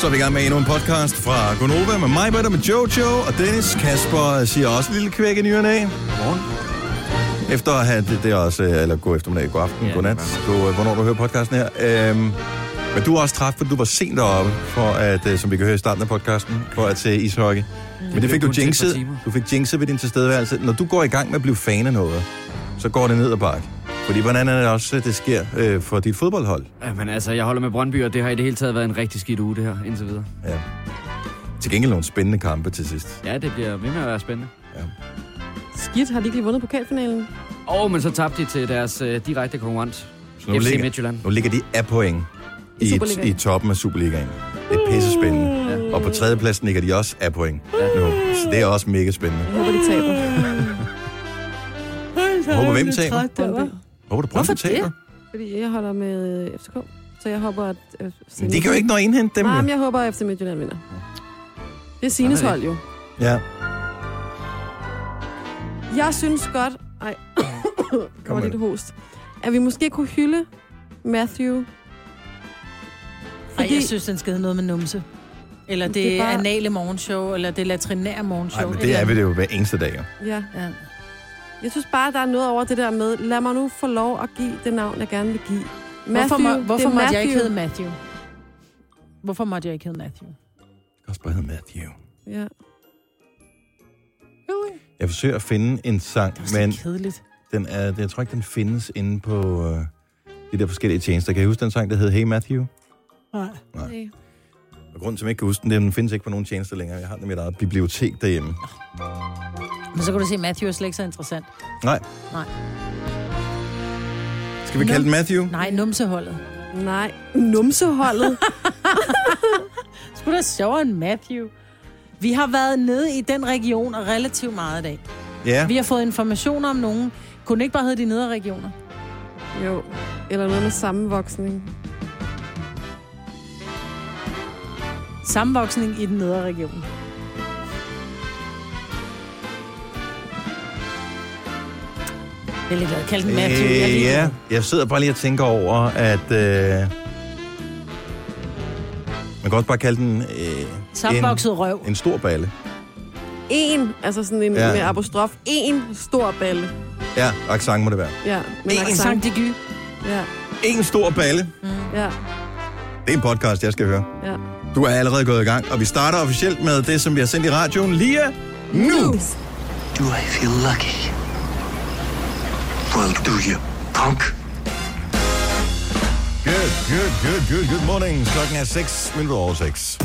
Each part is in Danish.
Så er vi i gang med endnu en podcast fra Gonova med mig, Britta, med Jojo og Dennis. Kasper siger også en lille kvæk i nyerne af. Morgen. Efter at have det, det er også, øh, eller god eftermiddag, god aften, Ja, god nat, god, hvornår du hører podcasten her. Øhm, men du er også træt, for du var sent deroppe, for at, øh, som vi kan høre i starten af podcasten, for at se ishockey. Men det fik du jinxet. Du fik jinxet ved din tilstedeværelse. Når du går i gang med at blive fan af noget, så går det ned ad bakke. Fordi hvordan er det også, at det sker øh, for dit fodboldhold? Ja, men altså, jeg holder med Brøndby, og det har i det hele taget været en rigtig skidt uge, det her, indtil videre. Ja. Til gengæld nogle spændende kampe til sidst. Ja, det bliver ved med at være spændende. Skidt, har de ikke lige vundet pokalfinalen? Og oh, men så tabte de til deres øh, direkte konkurrent, Så nu FC ligger, Midtjylland. nu ligger de af point I i, i toppen af Superligaen. Det er pisse spændende. Ja. Og på tredjepladsen ligger de også af point Ja. nu. Så det er også mega spændende. Jeg håber, de taber. Jeg håber, hvem taber? Håber, du Hvorfor Brøndby taber. Fordi jeg holder med øh, FCK. Så jeg håber, at... øh, Men de kan jo ikke nå at indhente dem. Nej, men jeg håber, at FC Midtjylland vinder. Det er Sines er hold jo. Ja. Jeg synes godt... Ej, med lidt det. host. At vi måske kunne hylde Matthew. Ej, jeg synes, den skal noget med numse. Eller det, Det er det er bare- anale morgenshow, eller det latrinære morgenshow. Nej, men det er vi det jo hver eneste dag. jo. Ja. Ja. Jeg synes bare, der er noget over det der med, lad mig nu få lov at give det navn, jeg gerne vil give. Hvorfor, må, hvorfor måtte jeg ikke Matthew. hedde Matthew? Hvorfor måtte jeg ikke hedde Matthew? Det kan også bare hedde Matthew. Ja. Jeg forsøger at finde en sang, Det men kedeligt. den er, jeg tror ikke, den findes inde på øh, de der forskellige tjenester. Kan I huske den sang, der hed Hey Matthew? Nej. Okay. Og grunden til, at jeg ikke kan huske den, det er, at den findes ikke på nogen tjenester længere. Jeg har den i mit eget bibliotek derhjemme. Men så kan du se, Matthew er slet ikke så interessant. Nej. Nej. Skal vi kalde den Matthew? Nej, numseholdet. Nej, numseholdet. Skulle da sjovere end Matthew. Vi har været nede i den region relativt meget i dag. Ja. Vi har fået informationer om nogen. Kunne den ikke bare hedde de nedre regioner? jo. Eller noget med sammenvoksning. Sammenvoksning i den nedre region. Jeg er lidt glad. Kald den Matthew. Jeg Øh, ja, jeg sidder bare lige og tænker over, at... Øh, man kan også bare kalde den øh, Sammenvokset røv. en stor balle. En, altså sådan en Ja. med apostrof. En stor balle. Ja, accent må det være. Ja, med En en En accent. sang de gy. Ja, En stor balle. ja, Det er en podcast, jeg skal høre. ja. Du er allerede gået i gang, og vi starter officielt med det, som vi har sendt i radioen lige nu. Do I feel lucky? Well, do you, punk? Good, good, good, good, good morning. Klokken er 6 minutter over 6.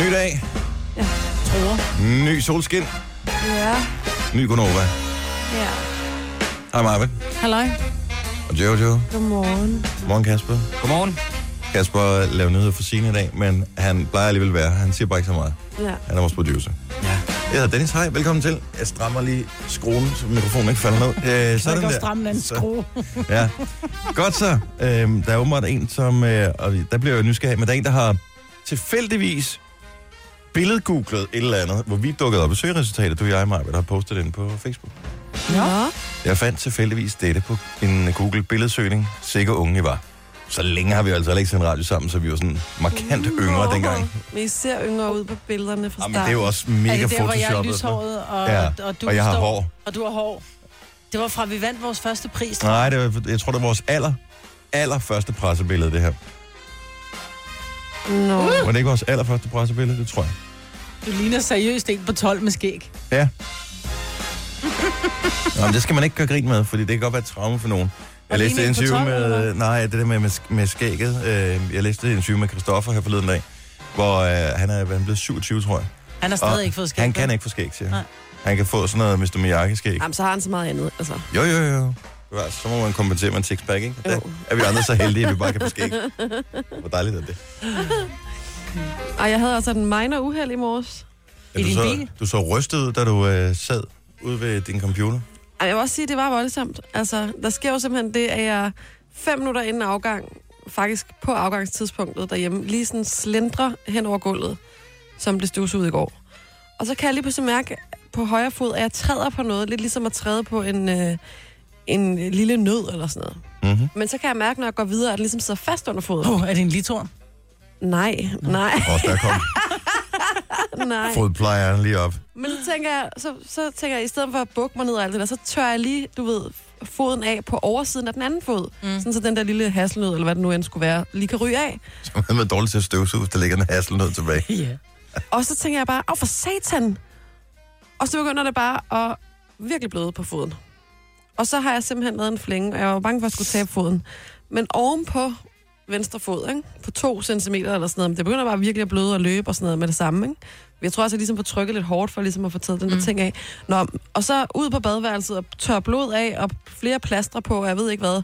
Ny dag, Tror. ny solskin, Ja, ny Gonova. ja. Hej Marvin Halløj. og Jojo. Godmorgen. Godmorgen Kasper. Godmorgen. Kasper laver nyheder for sine i dag, men han plejer alligevel at være. her. Han siger bare ikke så meget. Ja. Han er vores producer. Ja. Jeg hedder Dennis. Hej, velkommen til. Jeg strammer lige skruen, så mikrofonen ikke falder ned. Øh, Så sådan kan der. stramme en Så- skrue. Ja. Godt så. Øhm, der er åbenbart en, som... Øh, og der bliver jeg jo nysgerrig, men der er en, der har tilfældigvis billedgooglet et eller andet, hvor vi dukkede op i søgeresultatet, du og jeg, Maja, der har postet det inde på Facebook. Nå. Jeg fandt tilfældigvis dette på en Google billedsøgning. Sikker unge I var. Så længe har vi altså ikke sendt radio sammen, så vi var sådan markant yngre dengang. Men I ser yngre ud på billederne fra Jamen, start. det er jo også mega er det der, hvor jeg er photoshoppet. lyshåret, og, Ja, og, du og jeg har står, hår. Og du har hår. Det var fra, vi vandt vores første pris. Nej, jeg. det var, jeg tror, det var vores aller, aller første pressebillede, det her. Nå. Var det ikke vores allerførste pressebillede? Det tror jeg. Du ligner seriøst en på 12 med skæg. Ja. Nå, men det skal man ikke gøre grin med, fordi det kan godt være et traume for nogen. Jeg læste et interview 12, eller med... Nej, det der med, med, med skægget. Øh, jeg læste et interview med Christoffer her forleden dag, hvor øh, han er, han er blevet 27, tror jeg. Han har stadig Og ikke fået skæg. Han kan ikke få skæg, siger han. Nej. Han kan få sådan noget Mr. Miyagi-skæg. Jamen, så har han så meget andet. Altså. Jo, jo, jo. Så må man kompensere med en six-pack, ikke? Der er vi andre så heldige, at vi bare kan få skæg. Hvor dejligt er det. Og jeg havde altså en minor uheld i morges. Ja, du, din så, du så rystet ud, da du øh, sad ude ved din computer. Ej, jeg vil også sige, at det var voldsomt. Altså, der sker jo simpelthen det, at jeg fem minutter inden afgang, faktisk på afgangstidspunktet derhjemme, lige sådan slendrer hen over gulvet, som blev støvsuget i går. Og så kan jeg lige pludselig mærke på højre fod, at jeg træder på noget, lidt ligesom at træde på en, øh, en lille nød eller sådan noget. Mm-hmm. Men så kan jeg mærke, når jeg går videre, at den ligesom sidder fast under foden. Oh, er det en litor? Nej, nej, Og der kom nej. fodplejeren lige op. Men så tænker jeg, så, så tænker jeg, i stedet for at bukke mig ned og alt det der, så tør jeg lige, du ved, foden af på oversiden af den anden fod. Mm. Sådan så den der lille hasselnød, eller hvad det nu end skulle være, lige kan ryge af. Så man er dårlig til at støvsuge, hvis der ligger en hasselnød tilbage. Ja. Og så tænker jeg bare, åh for satan! Og så begynder det bare at virkelig bløde på foden. Og så har jeg simpelthen lavet en flænge, og jeg var bange for at skulle tabe foden. Men ovenpå venstre fod, ikke? på to centimeter eller sådan noget, men det begynder bare virkelig at bløde og løbe og sådan noget med det samme. Ikke? Jeg tror også, jeg ligesom får trykket lidt hårdt for ligesom at få taget den der ting af. Nå, og så ud på badeværelset og tør blod af og flere plastre på, og jeg ved ikke hvad.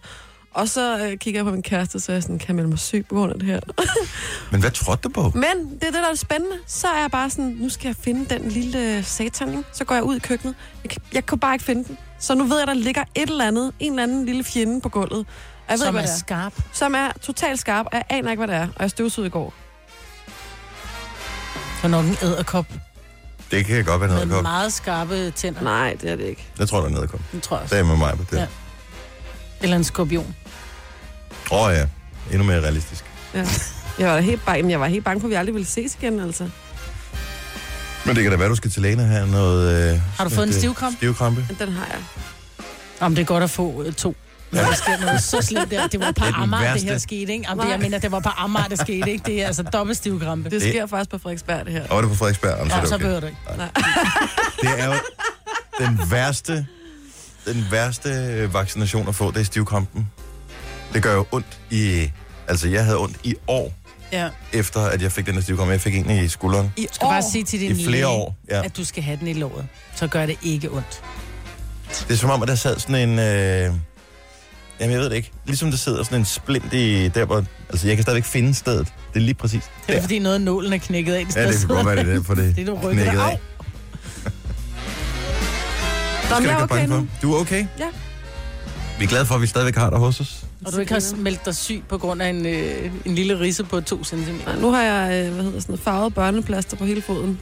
Og så øh, kigger jeg på min kæreste, så er jeg sådan, kan melde mig syg på grund af det her? Men hvad trådte du på? Men det er det, der er spændende. Så er jeg bare sådan, nu skal jeg finde den lille satan. Ikke? Så går jeg ud i køkkenet. Jeg, kan- jeg kunne bare ikke finde den. Så nu ved jeg, der ligger et eller andet, en eller anden lille fjende på gulvet. Og jeg ved Som ikke, er hvad det er. skarp. Som er totalt skarp, og jeg aner ikke, hvad det er. Og jeg støvsugede i går. Det er nok en æderkop Det kan godt være med noget meget skarpe tænder. Nej, det er det ikke. Jeg tror, der er noget Det tror jeg også. Det er med mig på det. Ja. Åh Eller en skorpion. oh, ja, endnu mere realistisk. Ja. Jeg var, helt bange, jeg var helt bange for, at vi aldrig ville ses igen, altså. Men det kan da være, du skal til lægen og have noget... Øh, Har du fået en øh, stivkrampe? Stivkrampe. Men den har jeg. Om det er godt at få øh, to. Når der sker noget så slemt der. Det var på Det er Amager, det værste. her skete, ikke? Jamen, det, Nej. jeg mener, det var på Amager, det skete, ikke? Det er altså dobbelt stivkrampe. Det Det- sker faktisk på Frederiksberg, det her. Og var det på Frederiksberg? Jamen, så er Ja, det så okay. behøver du ikke. Det er jo den værste, den værste øh, vaccination at få, det er stivkrampen. Det gør jo ondt i... Altså, jeg havde ondt i år, Ja. efter at jeg fik den her stivkrampe. Jeg fik en i skulderen I skal bare sige til din i flere læge, år. Ja. at du skal have den i låret. Så gør det ikke ondt. Det er som om, at der sad sådan en... Øh, jamen, jeg ved det ikke. Ligesom der sidder sådan en splint i der, hvor... Altså, jeg kan stadigvæk finde stedet. Det er lige præcis Det er der. fordi noget af nålen er knækket af. Ja, det kan godt være, det er det, for det, Det er du rykket knækket af. af. Nå, Skal du jeg er ikke okay bange for? nu. Du er okay? Ja. Vi er glade for, at vi stadigvæk har dig hos os. Og du ikke har meldt dig syg på grund af en, øh, en lille risse på to centimeter. Nej, nu har jeg, øh, hvad hedder sådan noget, farvet børneplaster på hele foden.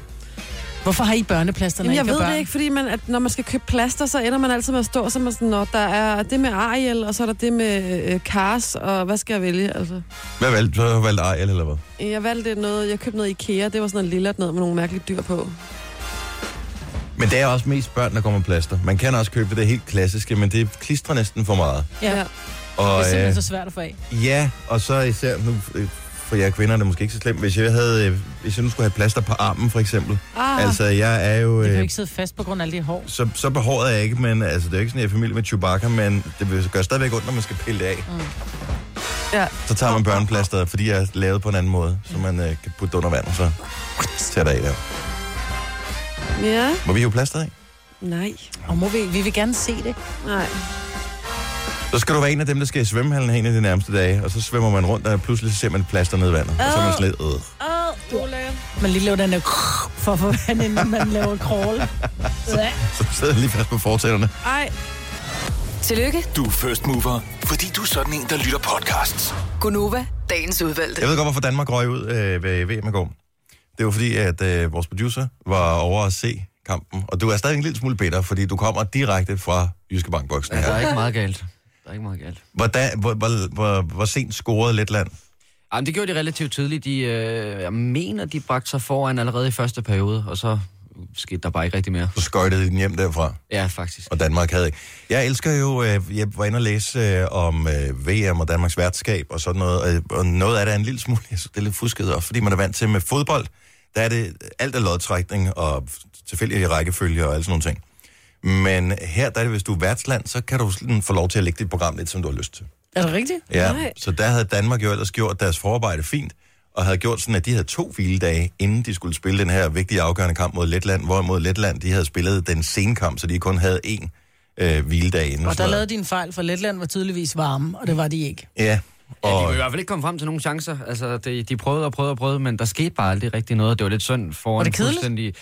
Hvorfor har I børneplaster, når Jamen, jeg ved børn? det ikke, fordi man, at når man skal købe plaster, så ender man altid med at stå, så er man sådan, Nå, der er det med Ariel, og så er der det med øh, Cars, og hvad skal jeg vælge? Altså, Hvad valgte du? Så har valgt Ariel, eller hvad? jeg valgte noget, jeg købte noget Ikea, det var sådan en lille noget med nogle mærkelige dyr på. Men det er også mest børn, der kommer med plaster. Man kan også købe det helt klassiske, men det klistrer næsten for meget. Ja, det. Og, er simpelthen øh, så svært at få af. Ja, og så især nu, øh, for jer kvinder er det måske ikke så slemt, hvis jeg, havde, øh, hvis jeg nu skulle have plaster på armen, for eksempel. Ah, Altså, jeg er jo... Det kan jo Øh, ikke sidde fast på grund af alle de hår. så, så behåret er jeg ikke, men altså, det er jo ikke sådan, at jeg er familie med Chewbacca, men det vil gøre stadigvæk ondt, når man skal pille det af. Mm. ja. Så tager man børneplasteret, fordi jeg er lavet på en anden måde, så man øh, kan putte det under vand, og så tager det af der. ja, Må vi hive plasteret af? nej, Og må vi, vi vil gerne se det. nej. Så skal du være en af dem, der skal i svømmehallen hen i de nærmeste dage, og så svømmer man rundt, og pludselig så ser man et plaster ned i vandet. Og så er man slet, øh. Oh. Man lige laver den der for at få vand, inden man laver crawl. Ja. Så sidder jeg lige fast på fortællerne. Ej, Tillykke, Du er first mover, fordi du er sådan en, der lytter podcasts. Gunova, dagens udvalgte. Jeg ved godt, hvorfor Danmark røg ud øh, ved VM i går. Det var fordi, at øh, vores producer var over at se kampen. Og du er stadig en lille smule bitter, fordi du kommer direkte fra Jyske Bankboksen Ja, der er ikke meget galt. Der er ikke meget galt. Hvordan, hvor, hvor, hvor, hvor sent scorede Letland? Jamen, det gjorde de relativt tidligt. De, øh, jeg mener, de bragte sig foran allerede i første periode, og så skete der bare ikke rigtig mere. Så skøjtede de den hjem derfra, Ja, faktisk. og Danmark havde ikke. Jeg elsker jo, øh, jeg var inde og læse øh, om øh, VM og Danmarks værtskab og sådan noget, øh, og noget af det er en lille smule, jeg synes, det er lidt fusket også, fordi man er vant til med fodbold, der er det alt er lodtrækning og tilfældige rækkefølge og alle sådan nogle ting. Men her, der er det, hvis du er værtsland, så kan du sådan få lov til at lægge dit program lidt, som du har lyst til. Er det rigtigt? Ja, Nej. så der havde Danmark jo ellers gjort deres forarbejde fint, og havde gjort sådan, at de havde to hviledage, inden de skulle spille den her vigtige afgørende kamp mod Letland, hvorimod Letland, de havde spillet den senkamp, så de kun havde én øh, hviledag inden. Og sådan der lavede de en fejl, for Letland var tydeligvis varme, og det var de ikke. Ja, Ja, de og vil i hvert fald ikke komme frem til nogen chancer. Altså, de, de prøvede og prøvede og prøvede, men der skete bare aldrig rigtig noget. Det var lidt synd foran Var det kedeligt? fuldstændig...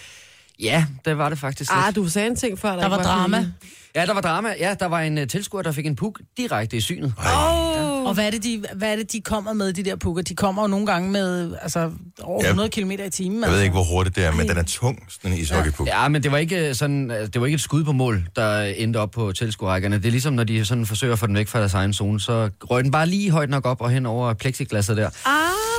Ja, det var det faktisk ah, du sagde en ting før. Der ikke var drama. kedeligt. Ja, der var drama. Ja, der var en uh, tilskuer, der fik en puk direkte i synet. Åh, Og hvad er, det, de, hvad er det, de kommer med, de der pukker? De kommer jo nogle gange med altså, over Ja. 100 km i timen. jeg altså. ved ikke, hvor hurtigt det er, men den er tung, sådan en ishockeypuk. Ja, men det var ikke øh, sådan, øh, det var ikke et skud på mål, der endte op på tilskuerrækkerne. Det er ligesom, når de sådan forsøger at få den væk fra deres egen zone, så røg den bare lige højt nok op og hen over plexiglasset der. ah,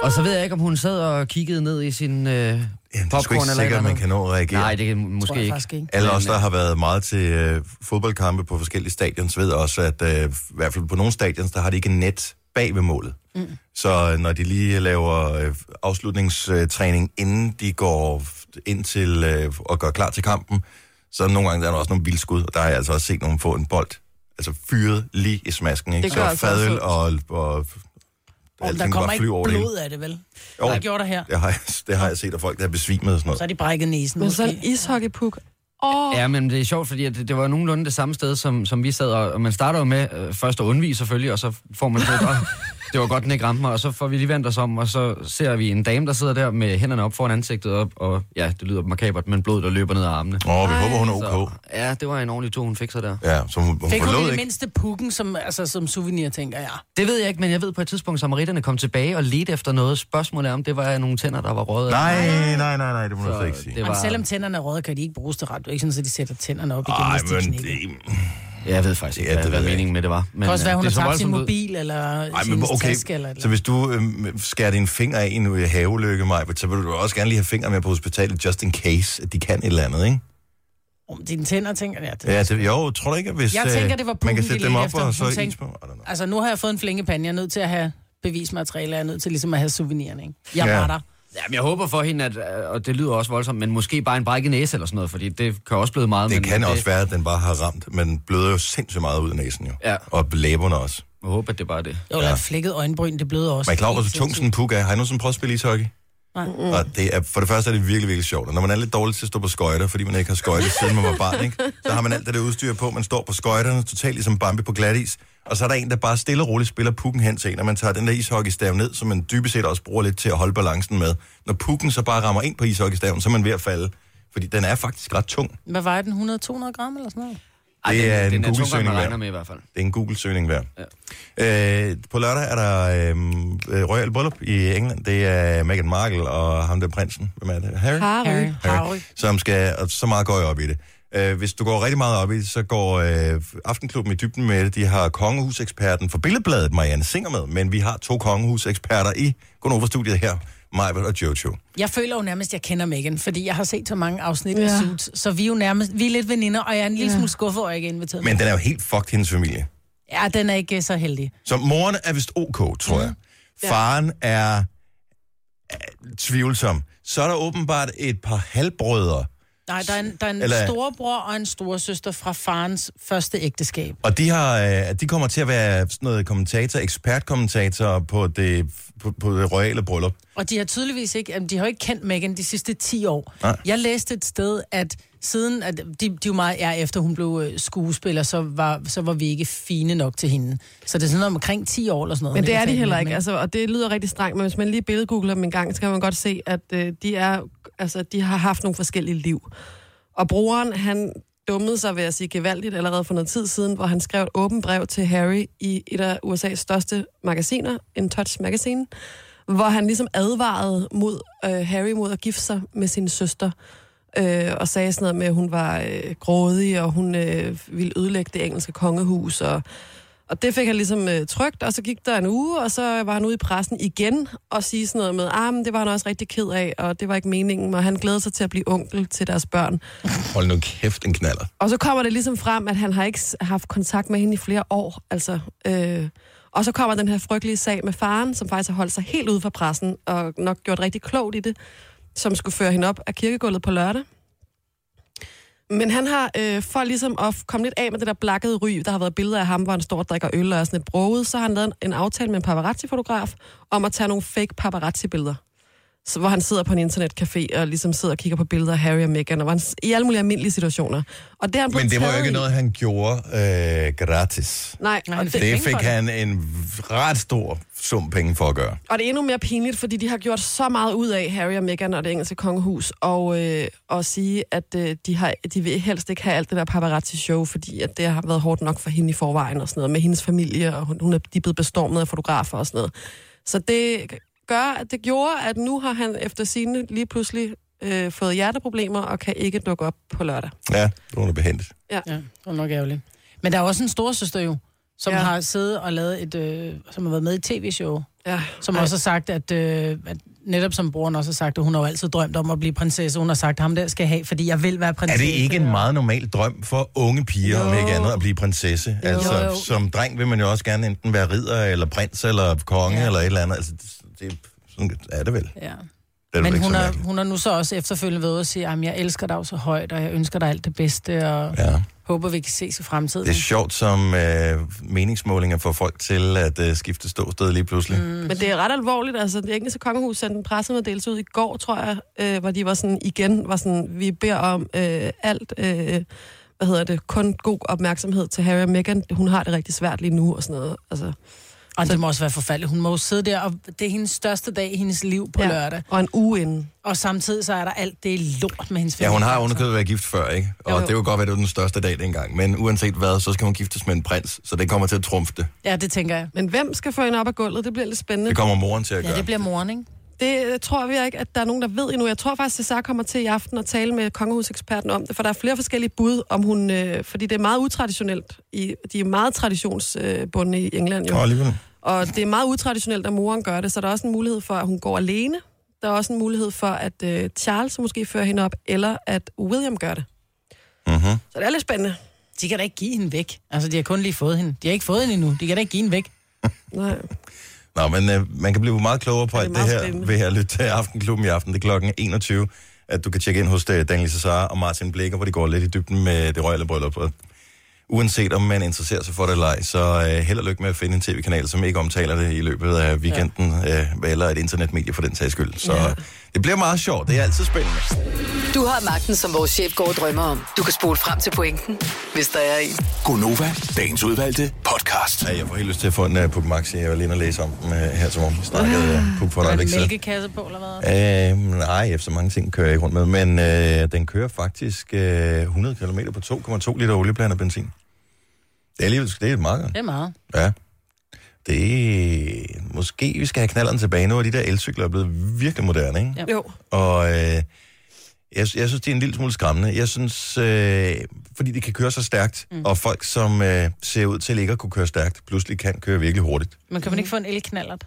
Og så ved jeg ikke, om hun sad og kiggede ned i sin øh, Ja, det er ikke popcorn eller sikkert, man kan nå at reagere. Nej, det kan måske ikke. ikke. Alle os, der øh, har været meget til øh, fodboldkampe på forskellige stadions, ved også, at øh, i hvert fald på nogle stadions, der har de ikke net bag ved målet. Mm. Så øh, når de lige laver øh, afslutningstræning, inden de går ind til øh, og gør klar til kampen, så nogle gange der er der også nogle vildskud, og der har jeg altså også set nogen få en bold, altså fyret lige i smasken, ikke? Det gør så altså fadøl og, og, alting der kommer bare ikke over det blod af det, vel? Jo. Hvad gjorde der her? Det har, jeg, det har jeg set af folk, der er besvimet og sådan noget. Så har de brækket næsen, Men sådan en ishockeypuk. Åh, Ja, men det er sjovt, fordi at det, det var nogenlunde det samme sted, som, som vi sad, og, og man starter jo med øh, først at undvige selvfølgelig, og så får man det, og det var godt, den ikke ramte mig, og så får vi lige vendt os om, og så ser vi en dame, der sidder der med hænderne op foran ansigtet, og, og ja, det lyder makabert, men blod, der løber ned ad armene. Åh, vi Ej. håber, hun er Så, ok. ja, det var en ordentlig tur, hun fik sig der. Ja, så hun, hun Fik hun forlod i det ikke. mindste pukken som, altså, som souvenir, tænker jeg. Det ved jeg ikke, men jeg ved på et tidspunkt, samaritterne kom tilbage og ledte efter noget. Spørgsmålet er, om det var nogle tænder, der var røget. Nej, nej, nej, nej, det må du Så slet ikke sige. det Jamen, var- selvom tænderne er røde, kan de ikke bruges til ret. Det er ikke sådan, at de sætter tænderne op igen, Ej, hvis de men det, Jeg ved faktisk ikke, Ja, det hvad, ved hvad meningen med det var. Men, Det kan også være, øh, hun det har tabt sin mobil, eller Ej, sin men okay, taske, eller så hvis du øhm, skærer din finger af i en øh, havelykke, Maja, så vil du også gerne lige have fingre med på hospitalet, just in case, at de kan et eller andet, ikke? Om dine tænder, tænker jeg. Ja, Ja, det, jo, tror du ikke, at hvis Jeg øh, tænker, det var man kan de sætte dem ledte op efter. og så is tænkte- på? I don't know. Altså, nu har jeg fået en flinkepande. Jeg er nødt til at have bevismateriale. Jeg er nødt til ligesom at have souvenirerne, ikke? Jeg Ja. var der. Jamen, jeg håber for hende, at, øh, og det lyder også voldsomt, men måske bare en brækket næse eller sådan noget, fordi det kan også blive meget. Det men kan det, også være, at den bare har ramt, men bløder jo sindssygt meget ud af næsen, jo. Ja. Og læberne også. Jeg håber, at det er bare det. Jo, eller et flækket øjenbryn, det bløder også. Men jeg er klar over, hvor tung sådan en puk er. Har I nogensinde prøvet at spille ishockey? Nej. Og det er, for det første er det virkelig, virkelig sjovt. Og når man er lidt dårlig til at stå på skøjter, fordi man ikke har skøjter siden man var barn, ikke? så har man alt det der udstyr på. Man står på skøjterne, totalt ligesom Bambi på glatis. Og så er der en, der bare stille og roligt spiller pukken hen til en, og man tager den der ishockeystav ned, som man dybest set også bruger lidt til at holde balancen med. Når pukken så bare rammer ind på ishockeystaven, så er man ved at falde. Fordi den er faktisk ret tung. Hvad vejer den? 100-200 gram eller sådan noget? Ej, Det den, er en den er tungere, end Google-søgning regner med i hvert fald. Det er en Google-søgning værd. Ja. Øh, på lørdag er der øh, øh, Royal Bryllup i England. Det er Meghan Markle og ham der prinsen. Hvem er det? Harry? Harry. Harry. Harry. som skal, og så meget går jeg op i det. Øh, hvis du går rigtig meget op i det, så går øh, Aftenklubben i dybden med det. De har kongehuseksperten for Billedbladet, Marianne Singer med, men vi har to kongehuseksperter i Gunova-studiet her, Majbert og Jojo. Jeg føler jo nærmest, at jeg kender Megan, fordi jeg har set så mange afsnit Ja. af Suits, så vi er jo nærmest, vi er lidt veninder, og jeg er en lille Ja. smule skuffet over, at jeg ikke er inviteret. Men den er jo helt fucked, hendes familie. Ja, den er ikke så heldig. Så moren er vist ok, tror jeg. Ja. Faren er, er tvivlsom. Så er der åbenbart et par halvbrødre, Nej, der er en, der er en Eller- storebror og en storesøster fra farens første ægteskab. Og de, har, øh, de kommer til at være sådan noget kommentator, ekspertkommentator på det, på, på det royale bryllup. Og de har tydeligvis ikke, de har jo ikke kendt Megan de sidste 10 år. Nej. Jeg læste et sted, at siden, at de, de er jo meget er efter hun blev øh, skuespiller, så var, så var vi ikke fine nok til hende. Så det er sådan noget omkring 10 år eller sådan noget. Men det er de heller ikke, altså, og det lyder rigtig strengt, men hvis man lige billedgoogler dem en gang, så kan man godt se, at øh, de, er, altså, de har haft nogle forskellige liv. Og brugeren, han dummede sig, ved at sige, gevaldigt allerede for noget tid siden, hvor han skrev et åbent brev til Harry i et af USA's største magasiner, In Touch Magazine, hvor han ligesom advarede mod øh, Harry mod at gifte sig med sin søster, øh, og sagde sådan noget med, at hun var øh, grådig, og hun øh, ville ødelægge det engelske kongehus, og og det fik han ligesom øh, trygt, og så gik der en uge, og så var han ude i pressen igen og sige sådan noget med, ah, men det var han også rigtig ked af, og det var ikke meningen, og han glæder sig til at blive onkel til deres børn. Hold nu kæft, en knaller. Og så kommer det ligesom frem, at han har ikke haft kontakt med hende i flere år, altså... Øh, og så kommer den her frygtelige sag med faren, som faktisk har holdt sig helt ude fra pressen, og nok gjort rigtig klogt i det, som skulle føre hende op af kirkegulvet på lørdag. Men han har, øh, for ligesom at komme lidt af med det der blakkede ry, der har været billeder af ham, hvor han står og drikker øl og er sådan lidt broget, så har han lavet en, en aftale med en paparazzi-fotograf om at tage nogle fake paparazzi-billeder. Så, hvor han sidder på en internetcafé og ligesom sidder og kigger på billeder af Harry og Meghan, og hvor han, i alle mulige almindelige situationer. Og det har han Men det var jo ikke i. noget, han gjorde øh, gratis. Nej, Nej, og det, fik Det fik det. han en ret stor sum penge for at gøre. og det er endnu mere pinligt, fordi de har gjort så meget ud af Harry og Meghan og det engelske kongehus, og, øh, og sige, at øh, de, har, de vil helst ikke have alt det der paparazzi-show, fordi at det har været hårdt nok for hende i forvejen og sådan noget, med hendes familie, og hun, hun er, de er blevet bestormet af fotografer og sådan noget. Så det gør, at det gjorde, at nu har han efter sine lige pludselig øh, fået hjerteproblemer og kan ikke dukke op på lørdag. Ja, det var noget behendigt. Ja, det var nok ærgerligt. Men der er også en storesøster jo, som Ja. ja. har siddet og lavet et, øh, som har været med i tv-show, Ja. som Ej. også har sagt, at, øh, at netop som broren også har sagt, at hun har jo altid drømt om at blive prinsesse. Hun har sagt, at ham der skal have, fordi jeg vil være Er prinsesse. det ikke en meget normal drøm for unge piger, om Jo. ikke andet, at blive prinsesse? Jo. Altså, Jo. som dreng vil man jo også gerne enten være ridder, eller prins, eller konge, Ja. eller et eller andet. Altså, det, sådan er det vel. Ja. Det er Men ikke hun så har, hun har nu så også efterfølgende ude og sige, at jeg elsker dig så højt, og jeg ønsker dig alt det bedste, og Ja. håber, vi kan ses i fremtiden. Det er sjovt som øh, meningsmålinger får folk til at øh, skifte ståsted lige pludselig. Mm. Men det er ret alvorligt. Altså, det engelske kongehus sendte en pressemeddelelse ud i går, tror jeg, øh, hvor de var sådan igen, var sådan, vi beder om øh, alt, øh, hvad hedder det, kun god opmærksomhed til Harry og Meghan. Hun har det rigtig svært lige nu og sådan noget. Altså, Og det må også være forfærdeligt. Hun må jo sidde der, og det er hendes største dag i hendes liv på ja. lørdag. Og en uge inden. Og samtidig så er der alt det lort med hendes Ja, hun har underkøbet været gift før, ikke? Og Jo, jo. det er jo godt, at det er den største dag dengang. Men uanset hvad, så skal hun giftes med en prins, så det kommer til at trumfe det. Ja, det tænker jeg. Men hvem skal få hende op af gulvet? Det bliver lidt spændende. Det kommer moren til at Ja, gøre. det bliver moren, ikke? Det øh, tror vi ikke, at der er nogen, der ved endnu. Jeg tror faktisk, at Cesar kommer til i aften og tale med kongehuseksperten om det, for der er flere forskellige bud, om hun... Øh, fordi det er meget utraditionelt. I, de er meget traditionsbundne i England jo. Alligevel. Og det er meget utraditionelt, at moren gør det, så der er også en mulighed for, at hun går alene. Der er også en mulighed for, at øh, Charles måske fører hende op, eller at William gør det. Mm-hmm. Så det er lidt spændende. De kan da ikke give hende væk. Altså, de har kun lige fået hende. De har ikke fået hende endnu. De kan da ikke give hende væk. Nej. Nå, men øh, man kan blive meget klogere på det det her spændende. ved at lytte til Aftenklubben i aften. Det er klokken 21, at du kan tjekke ind hos øh, Daniel Cesar og Martin Blikker, hvor de går lidt i dybden med det royale bryllup. Og uanset om man interesserer sig for det eller ej, så øh, held og lykke med at finde en tv-kanal, som ikke omtaler det i løbet af weekenden, ja. øh, eller et internetmedie for den sags skyld. Så Ja. Det bliver meget sjovt. Det er altid spændende. Du har magten, som vores chef går og drømmer om. Du kan spole frem til pointen, hvis der er en. Gonova, dagens udvalgte podcast. Ja, jeg får helt lyst til at få en uh, Puk Maxi. Jeg var lige og læse om dem uh, her til morgen. Vi snakkede uh, Puk for Er øjeblik det siden. mælkekasse på, eller hvad? Øh, nej, efter mange ting kører jeg ikke rundt med, men øh, den kører faktisk øh, 100 km på 2,2 liter olieblandet benzin. Det er alligevel det er meget. Det er meget. Ja. Det måske vi skal have knalleren tilbage nu, og de der elcykler er blevet virkelig moderne, ikke? Ja. Jo. Og øh, jeg, jeg synes, det er en lille smule skræmmende. Jeg synes, øh, fordi det kan køre så stærkt, mm. og folk, som øh, ser ud til ikke at kunne køre stærkt, pludselig kan køre virkelig hurtigt. Men kan man ikke få en elknallert?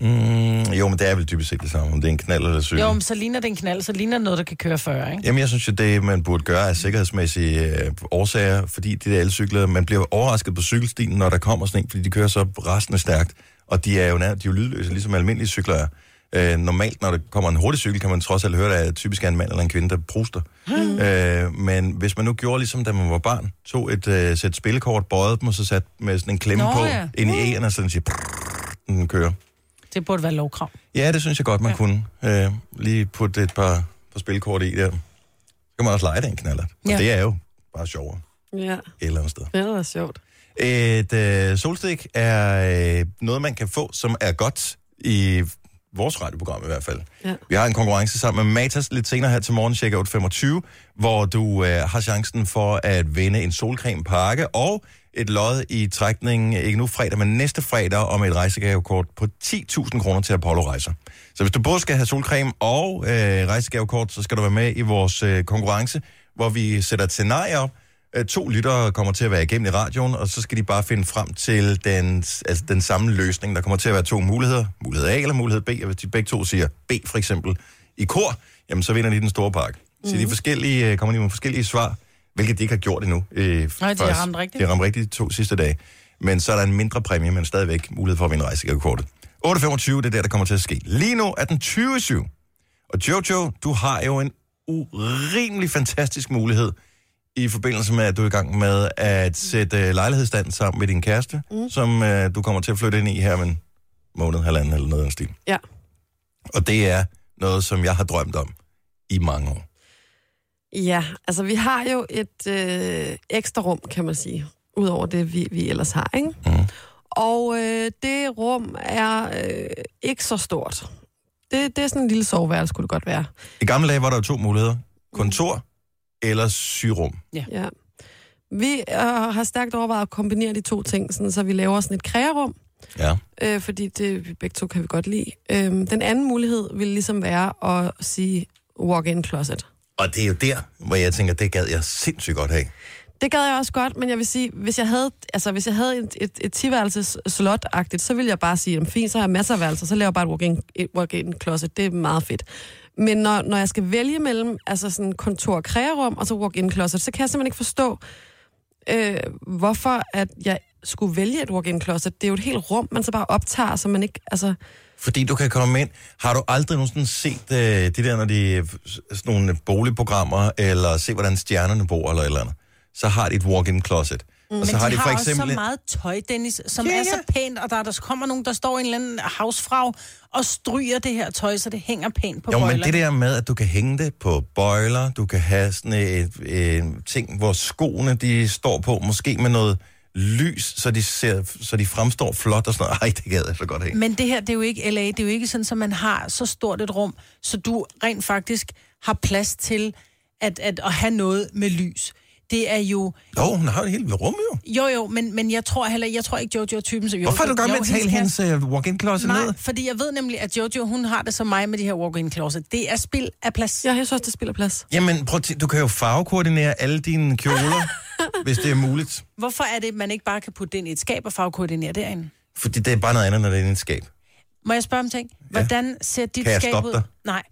Mm, jo, men det er vel typisk set det samme, om det er en knald eller cykel. Jo, men så ligner det en knald, så ligner det noget, der kan køre 40, ikke? Jamen, jeg synes jo, det man burde gøre af sikkerhedsmæssige øh, årsager, fordi de der elcykler, man bliver overrasket på cykelstien, når der kommer sådan en, fordi de kører så rasende stærkt, og de er jo, nær, de er jo lydløse, ligesom almindelige cykler er. Øh, normalt, når der kommer en hurtig cykel, kan man trods alt høre, at det typisk er en mand eller en kvinde, der pruster. Mm. Øh, men hvis man nu gjorde ligesom, da man var barn, tog et øh, sæt spillekort, bøjede dem, og så satte med sådan en klemme Nå, på ja. ind i æren, og så den siger, prrrr, den kører. Det burde være lovkrav. Ja, det synes jeg godt, man ja. kunne. Øh, lige putte et par, par spilkort i der. Så kan man også lege den knallert. Og Ja. det er jo bare sjovere Ja, et eller andet sted. det er sjovt. Et øh, solstik er øh, noget, man kan få, som er godt i vores radioprogram i hvert fald. Ja. Vi har en konkurrence sammen med Matas lidt senere her til morgen, cirka 8.25, hvor du øh, har chancen for at vinde en solcremepakke og et lod i trækningen, ikke nu fredag, men næste fredag, om et rejsegavekort på 10.000 kroner til Apollo Rejser. Så hvis du både skal have solcreme og øh, rejsegavekort, så skal du være med i vores øh, konkurrence, hvor vi sætter et scenarie op. Øh, to lyttere kommer til at være igennem i radioen, og så skal de bare finde frem til den, altså den samme løsning. Der kommer til at være to muligheder. Mulighed A eller mulighed B. Og hvis de begge to siger B for eksempel i kor, jamen så vinder de den store pakke. Så Mhm. de forskellige, øh, kommer de med forskellige svar, hvilket de ikke har gjort endnu. Øh, Nej, de har ramt rigtigt. De har ramt rigtigt de to sidste dage. Men så er der en mindre præmie, men stadigvæk mulighed for at vinde rejsegavekortet. 8.25, det er der, der kommer til at ske. Lige nu er den 20 Og Jojo, du har jo en urimelig fantastisk mulighed i forbindelse med, at du er i gang med at sætte uh, lejlighedsstand sammen med din kæreste, mm. som uh, du kommer til at flytte ind i her om en måned, halvanden eller noget af den stil. Ja. Og det er noget, som jeg har drømt om i mange år. Ja, altså vi har jo et øh, ekstra rum, kan man sige, udover det, vi, vi ellers har, ikke? Mm. Og øh, det rum er øh, ikke så stort. Det, det er sådan en lille soveværelse, skulle det godt være. I gamle dage var der jo to muligheder. Kontor eller syrum. Ja. Vi øh, har stærkt overvejet at kombinere de to ting, sådan, så vi laver sådan et krearum, Ja. øh, fordi det begge to kan vi godt lide. Øh, den anden mulighed vil ligesom være at sige walk-in closet. Og det er jo der, hvor jeg tænker, det gad jeg sindssygt godt have. Det gad jeg også godt, men jeg vil sige, hvis jeg havde, altså, hvis jeg havde et, et, et tiværelses slot-agtigt, så ville jeg bare sige, at fint, så har jeg masser af værelser, så laver jeg bare et walk-in, et walk-in closet. Det er meget fedt. Men når, når jeg skal vælge mellem altså sådan kontor og og så walk-in closet, så kan jeg simpelthen ikke forstå, øh, hvorfor at jeg skulle vælge et walk-in closet. Det er jo et helt rum, man så bare optager, så man ikke... Altså, fordi du kan komme ind. Har du aldrig nogensinde set øh, de der, når de øh, sådan nogle boligprogrammer, eller se, hvordan stjernerne bor, eller et eller andet, så har de et walk-in closet. Mm, og Men så har de de har for også eksempel... så meget tøj, Dennis, som Ja, er ja. så pænt, og der, der kommer nogen, der står i en eller anden havsfrag og stryger det her tøj, så det hænger pænt på Jo, men bøjlerne. det der med, at du kan hænge det på bøjler, du kan have sådan et, et ting, hvor skoene de står på, måske med noget lys, så de, ser, så de fremstår flot og sådan noget. Ej, det gad jeg så godt have. Men det her, det er jo ikke LA, det er jo ikke sådan, at man har så stort et rum, så du rent faktisk har plads til at, at, at have noget med lys. Det er jo... Jo, hun har et helt rum jo. Jo, jo, men, men jeg tror heller jeg tror ikke, Jojo er typen, så jo. Hvorfor er du godt med at tale hendes hendes uh, walk-in closet Nej, ned? fordi jeg ved nemlig, at Jojo, hun har det som mig med de her walk-in closet. Det er spild af plads. ja, jeg synes også, det spiller plads. Jamen, prøv at du kan jo farvekoordinere alle dine kjoler, hvis det er muligt. Hvorfor er det, at man ikke bare kan putte det ind i et skab og farvekoordinere derinde? Fordi det er bare noget andet, når det er inde i et skab. Må jeg spørge om ting? Hvordan ser dit Kan jeg skab stoppe ud? dig? Nej.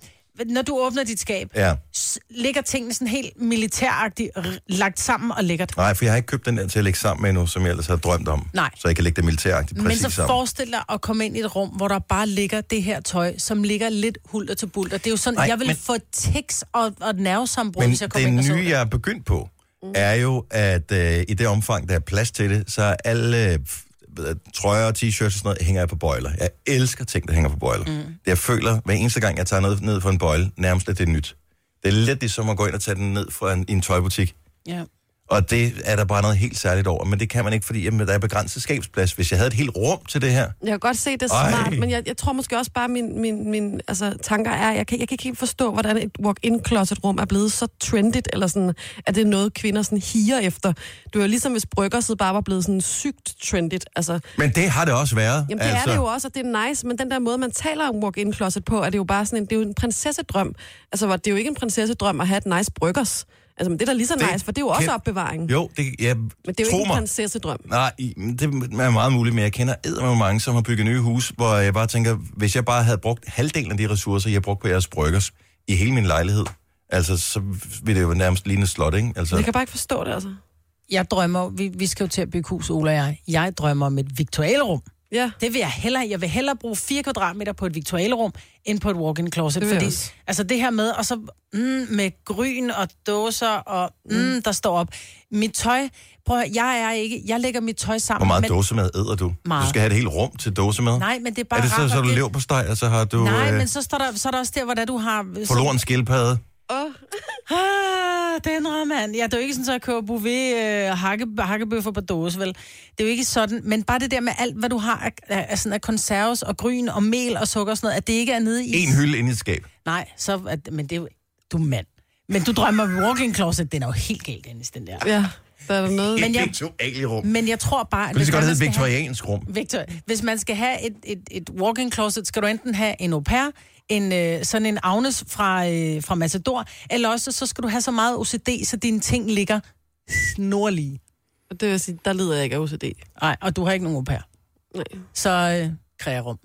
Når du åbner dit skab, Ja. s- ligger tingene sådan helt militæragtigt r- lagt sammen og lækkert. Nej, for jeg har ikke købt den der til at lægge sammen med endnu, som jeg ellers havde drømt om. Nej. Så jeg kan lægge det militæragtigt Men præcis så sammen. forestil dig at komme ind i et rum, hvor der bare ligger det her tøj, som ligger lidt hulter til bulter. Det er jo sådan, Nej, jeg vil men- få tics og, og nervesambrud, Men hvis jeg kommer det ind og så nye, jeg er begyndt på, er jo, at øh, i det omfang, der er plads til det, så er alle øh, trøjer og t-shirts og sådan noget, hænger jeg på bøjler. Jeg elsker ting, der hænger på bøjler. Mm. Det jeg føler, hver eneste gang, jeg tager noget ned fra en bøjle, nærmest at det er nyt. Det er lidt ligesom at gå ind og tage den ned fra en, en tøjbutik. Ja. Og det er der bare noget helt særligt over. Men det kan man ikke, fordi jamen, der er begrænset skabsplads. Hvis jeg havde et helt rum til det her, Jeg kan godt se, det er Ej. smart, men jeg, jeg tror måske også bare, min, min, min altså, tanker er, jeg kan, jeg kan ikke helt forstå, hvordan et walk-in closet rum er blevet så trendigt, eller sådan, at det er noget, kvinder sådan higer efter. Det var jo ligesom, hvis bryggerset bare var blevet sådan sygt trendigt. Altså, men det har det også været. Jamen, det altså... er det jo også, og det er nice, men den der måde, man taler om walk-in closet på, er det jo bare sådan en, det er jo en prinsessedrøm. Altså, det er jo ikke en prinsessedrøm at have et nice bryggers. Altså, men det er da lige så Det nice, for det er jo også kan- opbevaring. Jo, det, ja, Men det er jo ikke en mig. prinsessedrøm. Nej, det er meget muligt, men jeg kender eddermame mange, som har bygget nye hus, hvor jeg bare tænker, hvis jeg bare havde brugt halvdelen af de ressourcer, jeg har brugt på jeres bryggers i hele min lejlighed, altså, så ville det jo nærmest ligne et slot, ikke? Altså, Jeg kan bare ikke forstå det, altså. Jeg drømmer, vi, vi skal jo til at bygge hus, Ola og jeg. Jeg drømmer om et viktualrum. Ja. Det vil jeg hellere. Jeg vil hellere bruge 4 kvadratmeter på et viktualrum, end på et walk-in closet. Det fordi, også. altså det her med, og så mm, med gryn og dåser, og mm, der står op. Mit tøj, prøv at, jeg er ikke, jeg lægger mit tøj sammen. hvor meget men, dåsemad æder du? Meget. Du skal have et helt rum til dåsemad? Nej, men det er bare er det så, rart så du det- lever på steg, og så har du Nej, øh, men så, står der, så er der også der, hvor der, du har... forloren skildpadde? Åh, Ah, den mand. Ja, det er jo ikke sådan, at jeg køber bouvet øh, hakke, hakkebøffer på dåse, vel? Det er jo ikke sådan. Men bare det der med alt, hvad du har af, af, sådan af konserves og gryn og mel og sukker og sådan noget, at det ikke er nede i... En hylde inde i et skab. Nej, så, at, men det er jo... Du er mand. Men du drømmer om walk-in closet, den er jo helt galt, Dennis, den der. ja, der er noget. Men jeg- rum. Men jeg tror bare... Det så godt hedde skal viktoriansk rum. Victor, hvis man skal have et, et, et walk-in closet, skal du enten have en au pair, en, øh, sådan en Agnes fra, øh, fra Matador, eller også så skal du have så meget OCD, så dine ting ligger snorlige. Det vil sige, der lider jeg ikke af OCD. Nej, og du har ikke nogen au pair. Nej. Så øh, krearum.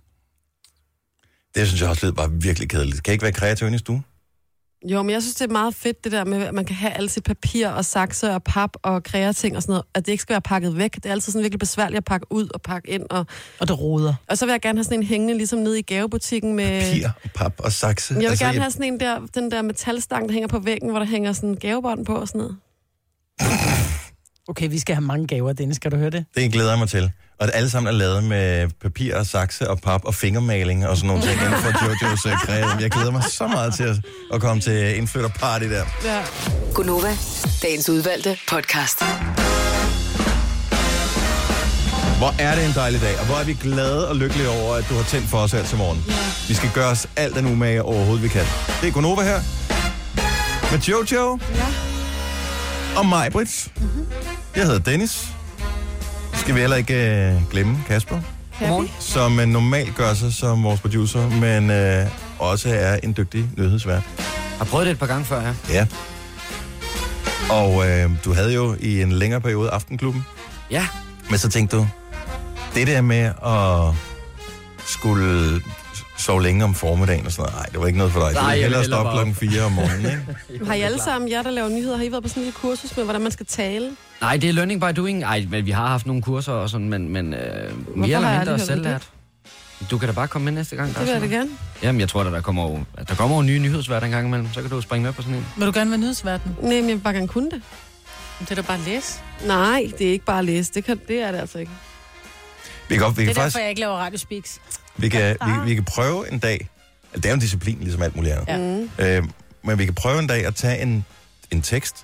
Det synes jeg også lyder bare virkelig kedeligt. Kan I ikke være kreativ inde i stuen? Jo, men jeg synes, det er meget fedt, det der med, at man kan have alt sit papir og sakse og pap og kreating og sådan noget, at det ikke skal være pakket væk. Det er altid sådan virkelig besværligt at pakke ud og pakke ind. Og, Og det roder. og så vil jeg gerne have sådan en hængende, ligesom nede i gavebutikken med... Papir, pap og sakse. Jeg vil Altså, gerne have sådan en der, den der metalstang, der hænger på væggen, hvor der hænger sådan en gavebånd på og sådan noget. Okay, vi skal have mange gaver, Dennis. Skal du høre det? Det glæder jeg mig til. Og det alle sammen er lavet med papir og sakse og pap og fingermaling og sådan nogle ting inden for Jojos uh, kreativ. Jeg glæder mig så meget til at, at komme til indflytterparty der. Ja. Gunova, dagens udvalgte podcast. Hvor er det en dejlig dag, og hvor er vi glade og lykkelige over, at du har tændt for os her til morgen. Vi skal gøre os alt den umage overhovedet, vi kan. Det er Gunova her. Med Jojo. Ja. Og mig, Brits. Mm-hmm. Jeg hedder Dennis. Skal vi heller ikke øh, glemme Kasper, Godmorgen. som øh, normalt gør sig som vores producer, men øh, også er en dygtig nyhedsvært. Jeg har prøvet det et par gange før, ja. Ja. Og øh, du havde jo i en længere periode Aftenklubben, Ja, men så tænkte du, det der med at skulle sove længe om formiddagen og sådan noget, nej, det var ikke noget for dig. Nej, du jeg ville vil hellere bare klokken 4 om morgenen, ikke? Har I alle sammen, jer der laver nyheder, har I været på sådan en kursus med, hvordan man skal tale? nej, det er learning by doing. Ej, men vi har haft nogle kurser og sådan, men, men øh, mere har eller mindre selvlært. Du kan da bare komme med næste gang. Det er vil jeg da gerne. Jamen, jeg tror, at der kommer at der kommer jo nye nyhedsværter en gang imellem. Så kan du springe med på sådan en. Vil du gerne være nyhedsverden? Nej, men jeg vil bare gerne kunne det. Det er da bare at læse. Nej, det er ikke bare at læse. Det, kan, det er det altså ikke. Vi kan, vi Det kan er derfor, faktisk jeg ikke laver Radio Speaks. Vi kan, vi, vi kan prøve en dag, det er jo en disciplin, ligesom alt muligt andet. Ja. Øh, men vi kan prøve en dag at tage en, en tekst,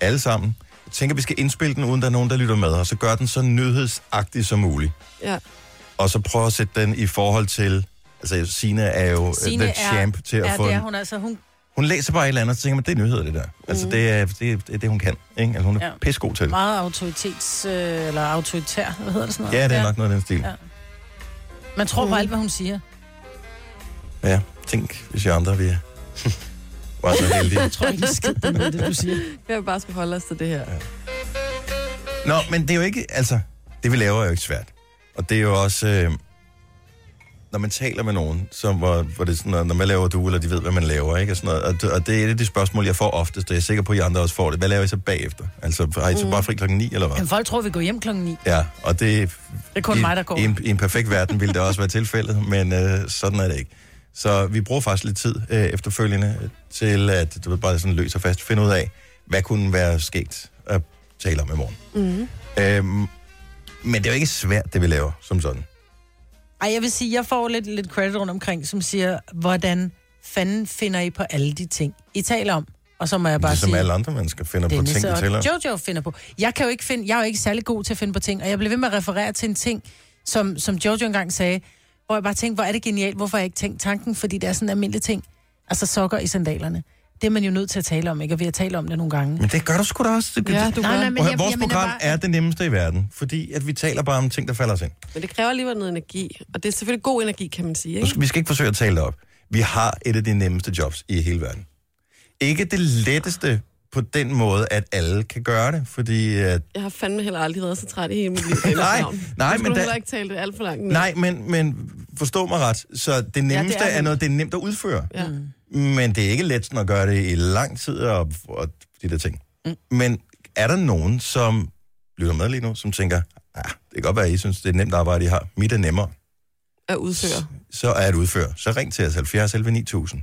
alle sammen. Jeg tænker, vi skal indspille den, uden der er nogen, der lytter med, og så gør den så nyhedsagtig som muligt. Ja. Og så prøve at sætte den i forhold til... Altså, Sine er jo Signe the champ til at ja, få... det er hun altså. Hun, hun læser bare et eller andet, og så tænker man, det er nyheder, det der. Altså, det er det, er, det, er det hun kan. Ikke? Altså, hun er ja. Ja. pissegod til det. meget autoritets... Øh, eller autoritær, hvad hedder det sådan noget? Ja, det er nok noget af den stil. Ja. Man tror på alt, hvad hun siger. Ja, tænk, hvis jeg andre vi var så heldige. Jeg tror ikke, det er skidt, det, er det du siger. Jeg vil bare skulle holde os til det her. Nå, men det er jo ikke, altså, det vi laver er jo ikke svært. Og det er jo også, øh, når man taler med nogen, så hvor, hvor det er sådan, noget, når man laver du, eller de ved, hvad man laver, ikke? Og, sådan noget, og, det, og det er et af de spørgsmål, jeg får oftest, og jeg er sikker på, at I andre også får det. Hvad laver I så bagefter? Altså, har I så bare fri klokken 9, eller hvad? Men folk tror, vi går hjem klokken 9. Ja, og det, Det er kun i, mig, der går. I en, I en perfekt verden ville det også være tilfældet, men øh, sådan er det ikke. Så vi bruger faktisk lidt tid øh, efterfølgende til at du ved, bare sådan løs og fast finde ud af, hvad kunne være sket at tale om i morgen. Mm. Øhm, men det er jo ikke svært, det vi laver som sådan. Ej, jeg vil sige, jeg får lidt, lidt credit rundt omkring, som siger, hvordan fanden finder I på alle de ting, I taler om? Og så må jeg bare Ligesom sige... alle andre mennesker finder på ting, der tæller. Jojo finder på. Jeg kan jo ikke finde, jeg er jo ikke særlig god til at finde på ting, og jeg blev ved med at referere til en ting, som, som Jojo engang sagde, hvor jeg bare tænkte, hvor er det genialt, hvorfor har jeg ikke tænkt tanken, fordi det er sådan en almindelig ting. Altså sokker i sandalerne. Det er man jo nødt til at tale om, ikke? Og vi har talt om det nogle gange. Men det gør du sgu da også. Det, Ja, det, du Nej, nej, men jeg, vores jeg program bare, er det nemmeste i verden, fordi at vi taler bare om ting, der falder os ind. Men det kræver alligevel noget energi. Og det er selvfølgelig god energi, kan man sige. Nu Ikke? skal, vi skal ikke forsøge at tale det op. Vi har et af de nemmeste jobs i hele verden. Ikke det letteste på den måde, at alle kan gøre det, fordi... At, Jeg har fandme heller aldrig været så træt i hele mit liv. Nej, nej, men skulle du da- ikke tale det alt for langt ned. nej, men, men forstå mig ret. Så det nemmeste er ja, er, er det. noget, det er nemt at udføre. Ja. Men det er ikke let sådan at gøre det i lang tid og, og de der ting. Mm. Men er der nogen, som lytter med lige nu, som tænker, ah, det kan godt være, at I synes, det er et nemt arbejde, I har. Mit er nemmere. At udføre. Så er det udføre. Så ring til os 70 11 9000.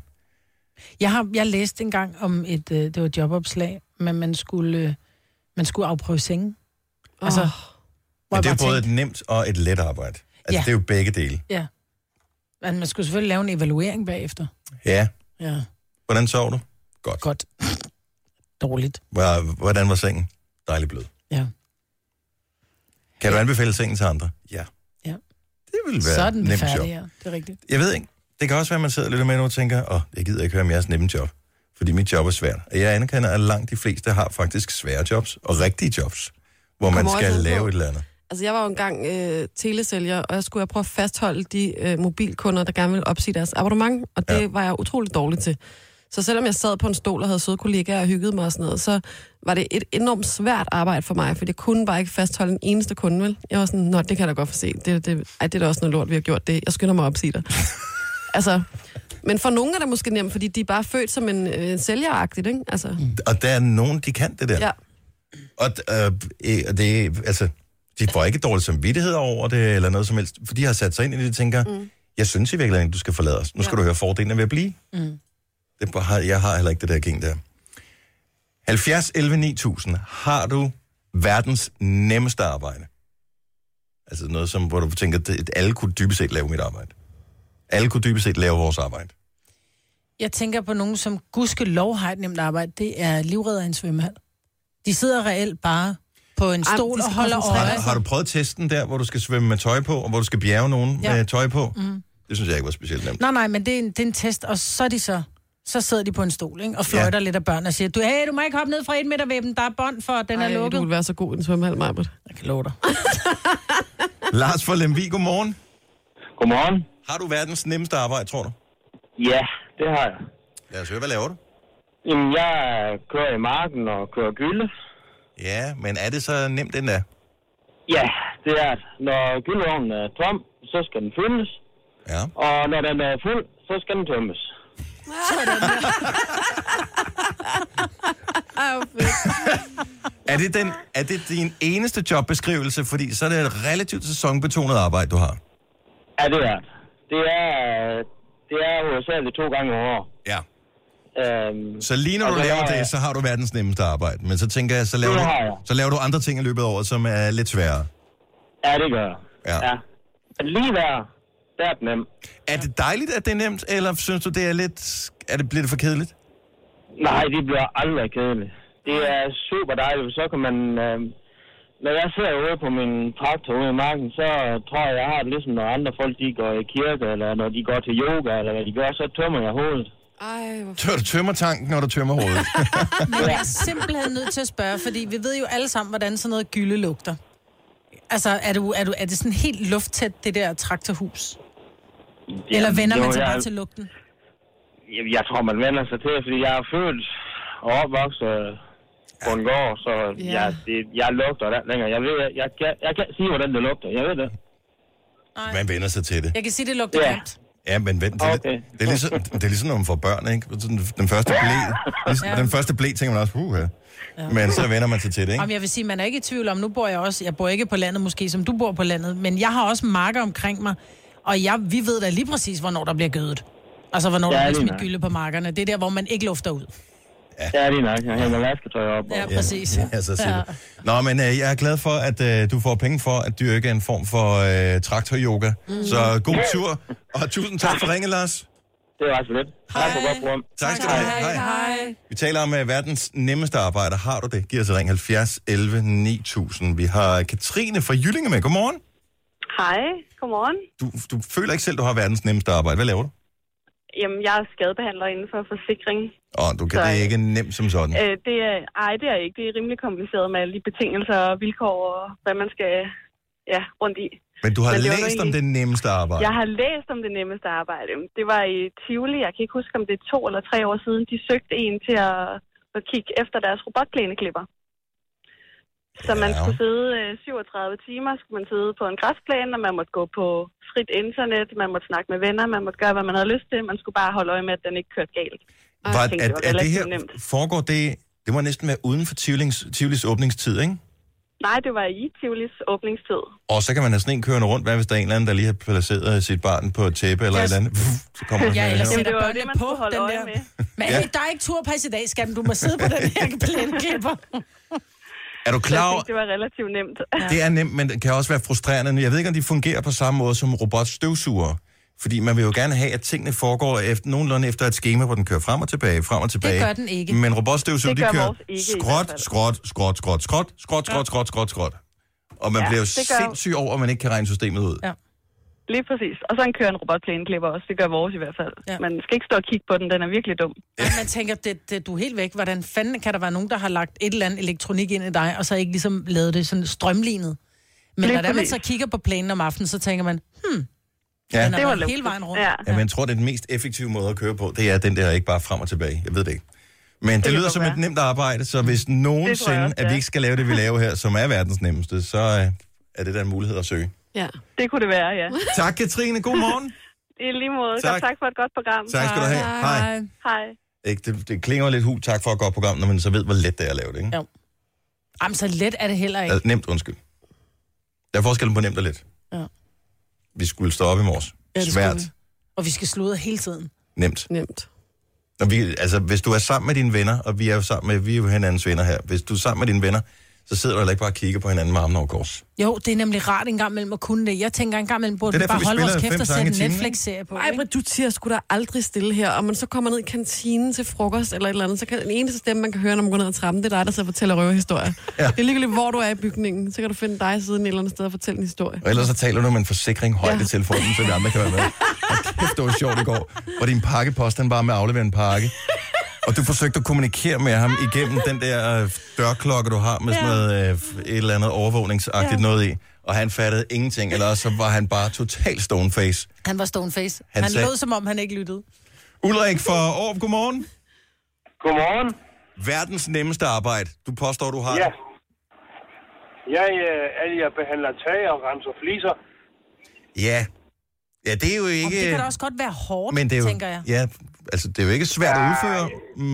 Jeg har jeg læste engang om et, øh, det var et jobopslag, men man skulle, øh, man skulle afprøve sengen. Altså, Åh. hvor Men det er både tænkte, et nemt og et let arbejde. Altså, Ja. det er jo begge dele. Ja. Men man skulle selvfølgelig lave en evaluering bagefter. Ja. Ja, Hvordan sov du? Godt. godt. Dårligt. Hvor- Hvordan var sengen? Dejligt blød. Ja. Kan du anbefale sengen til andre? Ja. Ja. Det vil være Så den nemt færdig, job. ja. Det er rigtigt. Jeg ved ikke. Det kan også være, at man sidder lidt med nu og tænker, åh, oh, jeg gider ikke høre om jeres nemme job. Fordi mit job er svært. Og jeg anerkender, at langt de fleste har faktisk svære jobs. Og rigtige jobs. Hvor man skal an på- lave et eller andet. Altså, jeg var jo engang øh, telesælger, og jeg skulle prøve at fastholde de øh, mobilkunder, der gerne ville opsige deres abonnement, og det Ja. var jeg utrolig dårlig til. Så selvom jeg sad på en stol og havde søde kollegaer og hyggede mig og sådan noget, så var det et enormt svært arbejde for mig, for jeg kunne bare ikke fastholde en eneste kunde, vel? Jeg var sådan, nå, det kan jeg da godt få se. Det, det, ej, det er da også noget lort, vi har gjort det. Jeg skynder mig at opsige dig. altså, men for nogle er det måske nemt, fordi de er bare født som en, øh, en sælgeragtigt, ikke? Altså. Og der er nogen, de kan det der. ja. Og, øh, øh, og det altså, de får ikke dårlig samvittighed over det, eller noget som helst, for de har sat sig ind i det, de tænker, mm. jeg synes i virkeligheden du skal forlade os. Nu skal Ja. du høre fordelen ved at blive. Mm. Det har, jeg har heller ikke det der gen der. 70 11 9000. Har du verdens nemmeste arbejde? Altså noget, som, hvor du tænker, at alle kunne dybest set lave mit arbejde. Alle kunne dybest set lave vores arbejde. Jeg tænker på nogen, som gudske lov har et nemt arbejde. Det er livredder i en svømmehal. De sidder reelt bare på en Ej, stol de og holder øje. Har du prøvet testen der, hvor du skal svømme med tøj på, og hvor du skal bjerge nogen Ja. med tøj på? Mm. Det synes jeg ikke var specielt nemt. Nej, nej, men det er, en, det er en test, og så er de så... Så sidder de på en stol, ikke? Og fløjter ja. lidt af børn og siger, du, hey, du må ikke hoppe ned fra et meter væbben, der er bånd for, den er Ej, lukket. du vil være så god i en svømmehal, Majbert. Jeg kan love dig. Lars fra Lemvig, godmorgen. Godmorgen. Har du verdens nemmeste arbejde, tror du? Ja, det har jeg. Lad os høre, hvad laver du? Jamen, jeg kører i marken og kører gylde. Ja, men er det så nemt, den der? Ja, det er det. Når gyldevognen er tom, så skal den fyldes. Ja. Og når den er fuld, så skal den tømmes. Ej, hvor fedt. Er det, den, er det din eneste jobbeskrivelse? Fordi så er det et relativt sæsonbetonet arbejde, du har. Ja, det er det. Det er, det er hovedsageligt to gange om året. Ja. Øhm, Så lige når du laver det, jeg- så har du verdens nemmeste arbejde. Men så tænker jeg, så laver, Det du, så laver du andre ting i løbet af året, som er lidt sværere. Ja, det gør jeg. Ja. ja. Men lige der, der er det nemt. Er det dejligt, at det er nemt, eller synes du, det er lidt... Er det, bliver det for kedeligt? Nej, det bliver aldrig kedeligt. Det er super dejligt, for så kan man... Øh, når jeg ser ude på min traktor ude i marken, så tror jeg, jeg har det ligesom, når andre folk de går i kirke, eller når de går til yoga, eller hvad de gør, så tømmer jeg hovedet. Ej, hvor Tør du tømmer tanken, når du tømmer hovedet? Men jeg er simpelthen nødt til at spørge, fordi vi ved jo alle sammen, hvordan sådan noget gylde lugter. Altså, er, du, er, du, er det sådan helt lufttæt, det der traktorhus? Eller vender jo, man sig jeg- bare til lugten? Jeg, jeg tror, man vender sig til, fordi jeg er født og opvokset på en gård, så Ja. jeg, det, jeg lugter det længere. Jeg, ved, jeg, jeg, kan, jeg kan sige, hvordan det lugter. Jeg ved det. Man vender sig til det. Jeg kan sige, det lugter Ja. grimt. Ja, men vent, det, er Okay. det, er ligesom, det er ligesom, når man får børn, ikke? Sådan Den første blæ, ligesom, Ja. den første blæ tænker man også, uh, Men så vender man sig til det, ikke? Om jeg vil sige, man er ikke i tvivl om, nu bor jeg også, jeg bor ikke på landet måske, som du bor på landet, men jeg har også marker omkring mig, og jeg, vi ved da lige præcis, hvornår der bliver gødet. Altså, hvornår Ja, der bliver smidt gylde på markerne. Det er der, hvor man ikke lufter ud. Ja, lige nok. Jeg hænger vasketøj op. Ja, Og, præcis. Ja, så siger du. Nå, men øh, jeg er glad for, at øh, du får penge for at dyrke en form for øh, traktor-yoga. Mm. Så god tur, og tusind tak for ringet, Lars. det var så lidt. Tak for godt program. Tak skal du have. Hej. Hej. Vi taler om uh, verdens nemmeste arbejde. Har du det? Giv os ring 70 11 9000. Vi har Katrine fra Jyllinge med. Godmorgen. Hej, godmorgen. Du, du føler ikke selv, du har verdens nemmeste arbejde. Hvad laver du? Jamen, jeg er skadebehandler inden for forsikring. Og du kan Så, det ikke nemt som sådan. Øh, det er, ej, det er ikke. Det er rimelig kompliceret med alle de betingelser og vilkår og hvad man skal ja, rundt i. Men du har men læst nu om egentlig- det nemmeste arbejde. Jeg har læst om det nemmeste arbejde. Det var i Tivoli. Jeg kan ikke huske, om det er to eller tre år siden. De søgte en til at, at kigge efter deres robotplæneklipper. Så man skulle sidde øh, 37 timer, skulle man sidde på en græsplæne, og man måtte gå på frit internet, man måtte snakke med venner, man måtte gøre, hvad man havde lyst til. Man skulle bare holde øje med, at den ikke kørte galt. Var, tænkte, at, det var at det her nemt. foregår det... Det må næsten være uden for Tivolis, Tivolis åbningstid, ikke? Nej, det var i Tivolis åbningstid. Og så kan man have sådan en kørende rundt. Hvad hvis der er en eller anden, der lige har placeret sit barn på et tæppe eller Yes. et eller andet? Så kommer Ja, eller sætter det det, man på skulle holde den der. med. Men Ja. der er ikke turpas i dag, skal Du må sidde på den her plæneklipper. Er du klar jeg over, tænkte, det var relativt nemt. Det er nemt, men det kan også være frustrerende. Jeg ved ikke, om de fungerer på samme måde som robotstøvsugere. Fordi man vil jo gerne have, at tingene foregår efter, nogenlunde efter et schema, hvor den kører frem og tilbage, frem og tilbage. gør den ikke. Men robotstøvsuger, Det de gør kører ikke skråt, skråt, skråt, skråt, skråt, skråt, skråt, skråt, skråt, skråt. Og man Ja, bliver jo det sindssyg over, at man ikke kan regne systemet ud. Ja. Lige præcis. Og så en kører en robotplæneklipper også. Det gør vores i hvert fald. Ja. Ja. Man skal ikke stå og kigge på den. Den er virkelig dum. Ja. Man tænker, det, det, du er helt væk. Hvordan fanden kan der være nogen, der har lagt et eller andet elektronik ind i dig, og så ikke ligesom lavet det sådan strømlignet? Men Lige når man så kigger på planen om aftenen, så tænker man, hmm, Ja. den Det er var hele vejen rundt. Ja. Ja, men jeg tror, det er den mest effektive måde at køre på. Det er den der ikke bare frem og tilbage. Jeg ved det ikke. Men det, kan lyder som et være. nemt arbejde, så hvis nogensinde, også, at vi ja. ikke skal lave det, vi laver her, som er verdens nemmeste, så øh, er det der en mulighed at søge. Ja. Det kunne det være, ja. Tak, Katrine. God morgen. I lige måde. Tak. Tak. tak for et godt program. Tak skal du have. Hej. Hej. Ikke, det, det klinger lidt hul. Tak for et godt program, når man så ved, hvor let det er at lave det. Ikke? Jo. Jamen, så let er det heller ikke. Altså, nemt, undskyld. Der er forskellen på nemt og let. Ja. Vi skulle stå op i morges. Ja, Svært. vi. Og vi skal sludre hele tiden. Nemt. Nemt. Og vi, altså, hvis du er sammen med dine venner, og vi er jo sammen med, vi er jo hinandens venner her. Hvis du er sammen med dine venner, så sidder du heller ikke bare og kigger på hinanden med armene over kors. Jo, det er nemlig rart en gang imellem at kunne det. Jeg tænker en gang imellem, burde Det er vi derfor, bare vi holde vores kæft og sætte en Netflix-serie på. Ej, ikke? Britt, du tiger sgu da aldrig stille her, og man så kommer ned i kantinen til frokost eller et eller andet, så kan den eneste stemme, man kan høre, når man går ned ad trappen, det er dig, der så fortæller røverhistorier. Ja. Det er ligegyldigt, hvor du er i bygningen, så kan du finde dig siden et eller andet sted og fortælle en historie. Og ellers så taler du med en forsikring højt ja. I telefonen, så vi andre kan være med. Og kæft, det var sjovt i går, hvor din pakkepost, han bare med at aflevere en pakke. Og du forsøgte at kommunikere med ham igennem den der øh, dørklokke, du har med sådan noget, øh, et eller andet overvågningsagtigt Ja. noget i. Og han fattede ingenting, eller også så var han bare total stoneface. Han var stoneface. Han Han, han sagde- lød, som om han ikke lyttede. Ulrik fra Aarup, godmorgen. Godmorgen. Verdens nemmeste arbejde. Du påstår, du har Ja. det. Jeg, øh, er, jeg behandler tag og renser fliser. Ja. Ja, det er jo Og ikke... det kan da også godt være hårdt, men det er jo, tænker jeg. Ja, altså det er jo ikke svært at udføre,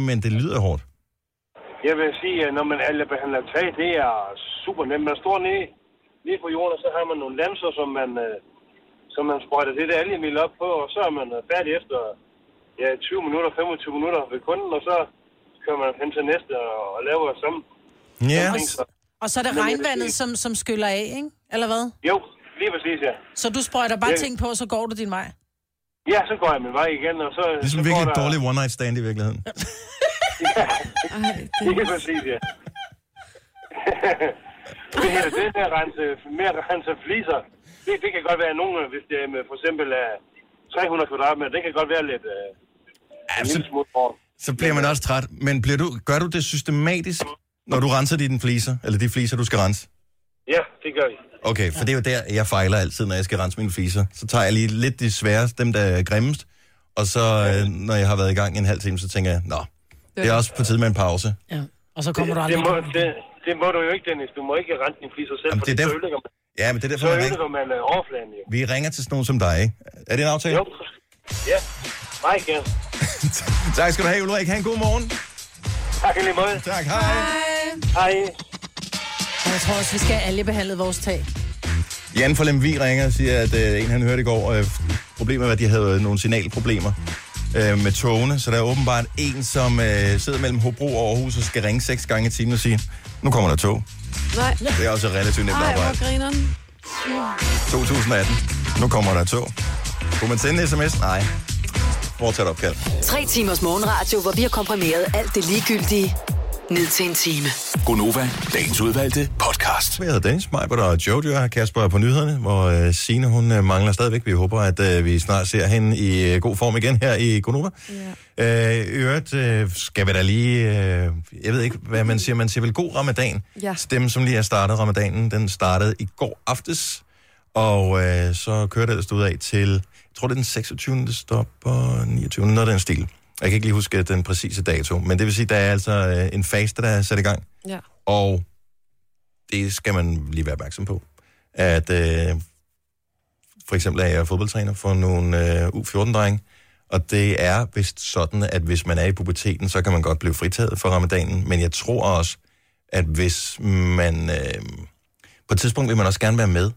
men det lyder hårdt. Jeg vil sige, at når man alle behandler tag, det er super nemt. Man står nede, nede på jorden, og så har man nogle lanser, som man, øh, som man sprøjter det der algemiddel op på, og så er man øh, færdig efter ja, 20 minutter, 25 minutter ved kunden, og så kører man hen til næste og, og laver samme. Ja. så. Og så er det Men regnvandet, som, som skyller af, ikke? Eller hvad? Jo, lige præcis, ja. Så du sprøjter bare Ja. ting på, og så går du din vej? Ja, så går jeg min vej igen, og så... Ligesom så virkelig et der- dårligt one-night stand i virkeligheden. Lige præcis, ja. det her, det der rense, at rense fliser, det, det kan godt være nogen, hvis det er med for eksempel er 300 kvadratmeter, det kan godt være lidt... Øh, en lille smule hårdt. Så bliver man også træt. Men bliver du, gør du det systematisk, når du renser dine fliser? Eller de fliser, du skal rense? Ja, det gør vi. Okay, for det er jo der, jeg fejler altid, når jeg skal rense mine fliser. Så tager jeg lige lidt de sværeste, dem der er grimmest. Og så, øh, når jeg har været i gang i en halv time, så tænker jeg, nå, det er også på tide med en pause. Ja. Og så kommer du det, aldrig det, må, det, det må du jo ikke, Dennis. Du må ikke rense dine fliser selv, Jamen, for det er derfor- ødelægger man, Ja, men det er derfor, så ødelægger man øh, overfladen jo. Vi ringer til sådan nogen som dig, ikke? Er det en aftale? Jo. Ja, meget gerne. tak skal du have, Ulrik. Ha' en god morgen. Tak i lige måde. Tak, hej. Hej. Og Jeg tror også, vi skal have alle behandlet vores tag. Jan fra Lemvi ringer og siger, at øh, en han hørte i går, øh, problemet var, at de havde nogle signalproblemer øh, med togene, så der er åbenbart en, som øh, sidder mellem Hobro og Aarhus og skal ringe seks gange i timen og sige, nu kommer der tog. Nej. Det er også relativt nemt Ej, arbejde. hvor grineren. 2018. Nu kommer der tog. Kunne man sende en sms? Nej. Fortsæt opkald. Tre timers morgenradio, hvor vi har komprimeret alt det ligegyldige ned til en time. Gonova, dagens udvalgte podcast. Jeg hedder Dennis, Majbert og Jojo er Kasper er på nyhederne, hvor øh, Signe hun øh, mangler stadigvæk. Vi håber, at øh, vi snart ser hende i god form igen her i Gonova. Ja. Øh, i øvrigt øh, skal vi da lige, øh, jeg ved ikke, hvad man siger, man siger vel god ramadan. Ja. Dem, som lige har startet ramadanen, den startede i går aftes, og øh, så kører det ud af til, jeg tror det er den 26. det stopper, 29. noget af den stil. Jeg kan ikke lige huske den præcise dato, men det vil sige, der er altså øh, en faste, der er sat i gang. Ja. Og det skal man lige være opmærksom på. At øh, for eksempel er jeg fodboldtræner for nogle øh, U14-drenge, og det er vist sådan, at hvis man er i puberteten, så kan man godt blive fritaget for ramadanen, men jeg tror også, at hvis man... Øh, på et tidspunkt vil man også gerne være med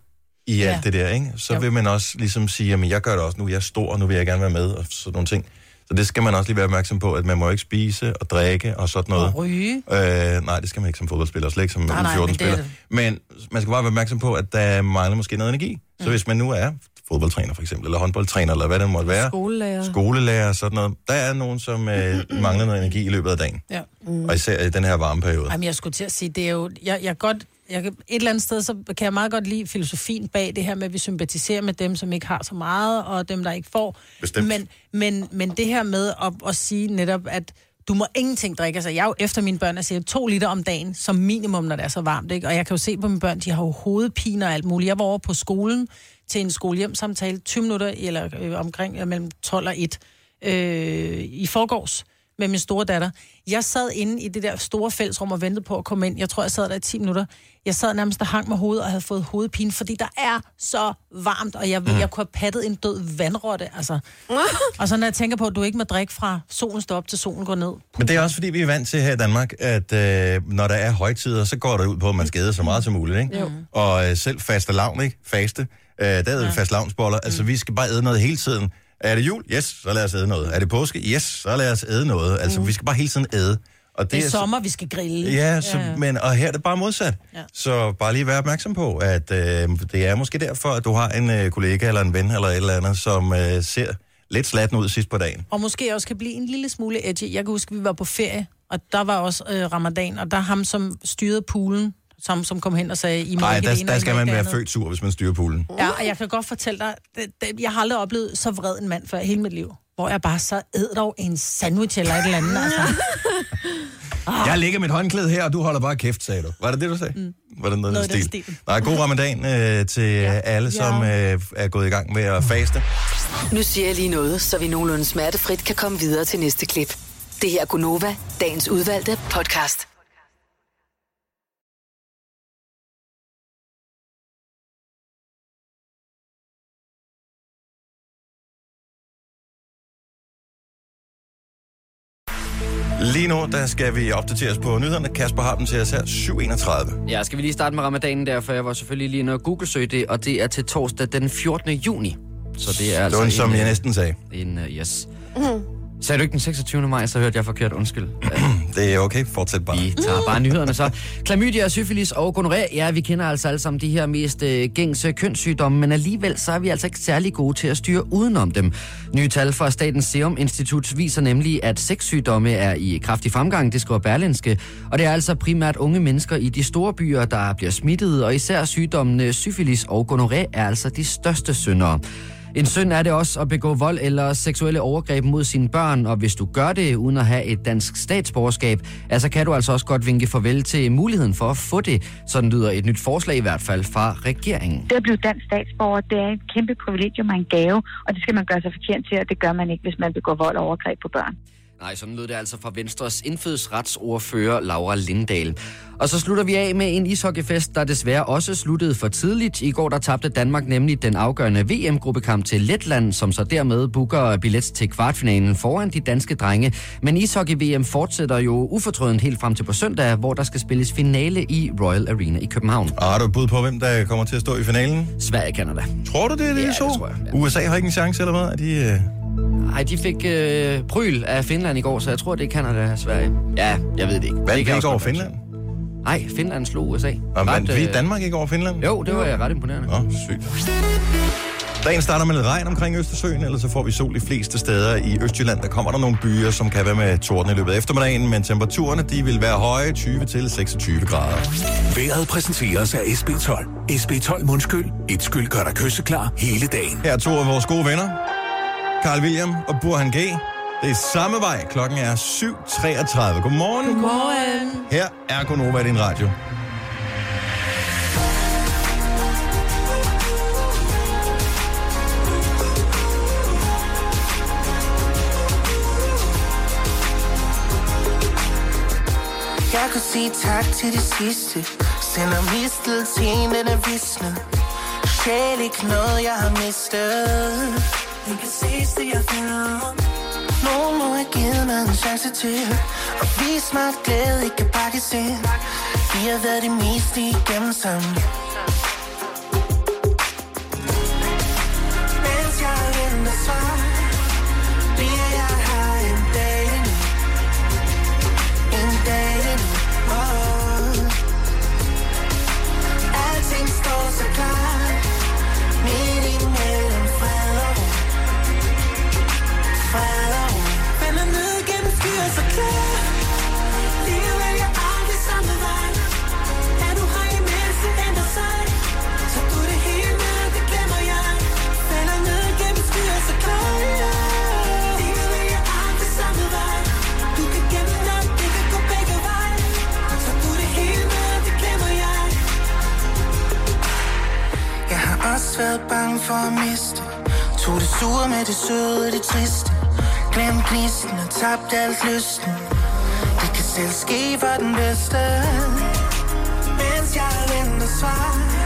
i Ja. alt det der, ikke? Så Jo. vil man også ligesom sige, at jeg gør det også nu, jeg er stor, og nu vil jeg gerne være med, og sådan nogle ting. Så det skal man også lige være opmærksom på, at man må ikke spise og drikke og sådan noget. Og ryge. Øh, nej, det skal man ikke som fodboldspiller, slet ikke som Nej, nej, men det er U14-spiller. det. Men man skal bare være opmærksom på, at der mangler måske noget energi. Så Mm. hvis man nu er fodboldtræner for eksempel, eller håndboldtræner, eller hvad det måtte være, Skolelærer. skolelærer sådan noget, der er nogen, som øh, mangler noget energi i løbet af dagen. Ja. Og især i den her varme periode. Jamen, jeg skulle til at sige, det er jo... Jeg, jeg godt, jeg, kan- et eller andet sted, så kan jeg meget godt lide filosofien bag det her med, at vi sympatiserer med dem, som ikke har så meget, og dem, der ikke får. Bestemt. Men, men, men det her med at, at sige netop, at du må ingenting drikke. Altså, jeg er jo efter mine børn, jeg siger to liter om dagen, som minimum, når det er så varmt. Ikke? Og jeg kan jo se på mine børn, de har jo hovedpiner og alt muligt. Jeg var over på skolen til en skolehjemsamtale, 20 minutter, eller øh, omkring øh, mellem 12 og 1, øh, i forgårs med min store datter. Jeg sad inde i det der store fællesrum og ventede på at komme ind. Jeg tror, jeg sad der i 10 minutter. Jeg sad nærmest og hang med hovedet og havde fået hovedpine, fordi der er så varmt, og jeg, mm. jeg kunne have pattet en død vandrotte. Altså. og så når jeg tænker på, at du ikke må drikke fra solen står op til solen går ned. Men det er også fordi, vi er vant til her i Danmark, at øh, når der er højtider, så går det ud på, at man skal æde så meget som muligt. Ikke? Jo. Og øh, selv faste lavn, ikke? Faste. Øh, der er ja. fast lavnsboller. Altså, vi skal bare æde noget hele tiden. Er det jul? Yes, så lad os æde noget. Er det påske? Yes, så lad os æde noget. Altså, vi skal bare hele tiden æde. Og Det er så- sommer, vi skal grille. Ja, så, ja. Men, og her er det bare modsat. Ja. Så bare lige være opmærksom på, at øh, det er måske derfor, at du har en øh, kollega eller en ven eller et eller andet, som øh, ser lidt slatten ud sidst på dagen. Og måske også kan blive en lille smule edgy. Jeg kan huske, vi var på ferie, og der var også øh, ramadan, og der ham, som styrede poolen, som, som kom hen og sagde, I må Nej, ikke der, det ene, der skal man være andet." født sur, hvis man styrer poolen. Ja, og jeg kan godt fortælle dig, det, det, jeg har aldrig oplevet så vred en mand før hele mit liv. Hvor jeg bare så æd dog en sandwich eller et eller andet. Altså. Jeg lægger mit håndklæde her, og du holder bare kæft, sagde du. Var det det, du sagde? Mm. Var det noget, Noget i stil? den stil. Nej, god ramadan øh, til ja. alle, som øh, er gået i gang med at faste. Nu siger jeg lige noget, så vi nogenlunde smertefrit kan komme videre til næste klip. Det her er Gunova, dagens udvalgte podcast. Lige nu, der skal vi opdateres på nyhederne. Kasper har dem til os her 7.31. Ja, skal vi lige starte med ramadanen der, for jeg var selvfølgelig lige og google det, og det er til torsdag den 14. juni. Så det er altså Det var, som en, jeg øh, næsten sagde. En, uh, yes. Sagde du ikke den 26. maj, så hørte jeg forkert. Undskyld. Det er okay. Fortsæt bare. Vi tager bare nyhederne så. Klamydia, syfilis og gonorrhea, ja, vi kender altså alle sammen de her mest øh, gængse kønssygdomme, men alligevel så er vi altså ikke særlig gode til at styre udenom dem. Nye tal fra Statens Serum Institut viser nemlig, at sexsygdomme er i kraftig fremgang, det skriver Berlinske, og det er altså primært unge mennesker i de store byer, der bliver smittet, og især sygdommene syfilis og gonorrhea er altså de største syndere. En synd er det også at begå vold eller seksuelle overgreb mod sine børn, og hvis du gør det uden at have et dansk statsborgerskab, altså kan du altså også godt vinke farvel til muligheden for at få det. Sådan lyder et nyt forslag i hvert fald fra regeringen. Det at blive dansk statsborger, det er et kæmpe privilegium og en gave, og det skal man gøre sig fortjent til, og det gør man ikke, hvis man begår vold og overgreb på børn. Nej, sådan lød det altså fra Venstres indfødsretsordfører Laura Lindahl. Og så slutter vi af med en ishockeyfest, der desværre også sluttede for tidligt. I går der tabte Danmark nemlig den afgørende VM-gruppekamp til Letland, som så dermed booker billet til kvartfinalen foran de danske drenge. Men ishockey-VM fortsætter jo ufortrødent helt frem til på søndag, hvor der skal spilles finale i Royal Arena i København. Og har du et bud på, hvem der kommer til at stå i finalen? Sverige, Canada. Tror du, det er det, Ja, de det så? tror jeg, USA har ikke en chance, eller hvad? Er de, øh... Nej, de fik øh, pryl af Finland i går, så jeg tror, det er Canada og Sverige. Ja, jeg ved det ikke. Vandt det vi kan ikke over. Finland? Nej, Finland slog USA. Og vandt vi øh, Danmark ikke over Finland? Jo, det var jeg ret imponerende. Nå, sygt. Dagen starter med lidt regn omkring Østersøen, eller så får vi sol de fleste steder i Østjylland. Der kommer der nogle byer, som kan være med torden i løbet af eftermiddagen, men temperaturerne de vil være høje 20-26 grader. Vejret præsenteres af SB12. SB12 Mundskyld. Et skyld gør dig kysseklar hele dagen. Her er to af vores gode venner, Carl William og Burhan G. Det er samme vej. Klokken er 7.33. Godmorgen. Godmorgen. Her er Gunova i din radio. Jeg kunne sige tak til det sidste Sender mistet til en, den er visnet Sjæl ikke noget, jeg har mistet det kan det jeg finder Nogen må have givet mig en chance til Og vise mig, at glæde. Ikke kan pakkes ind Vi har været det meste igennem sammen. Skyer Lige vælger aldrig samme vej Er du her imens det ændrer sig Så du det hele med, det glemmer jeg Falder ned gennem skyer så klar Lige vælger aldrig samme vej Du kan gemme dig, det kan gå begge veje Så du det hele med, det glemmer jeg Jeg har også været bange for at miste Tog det sure med det søde og det triste. Glem gnisten og tabt alt lysten. Det kan selv ske for den bedste. Mens jeg venter svar.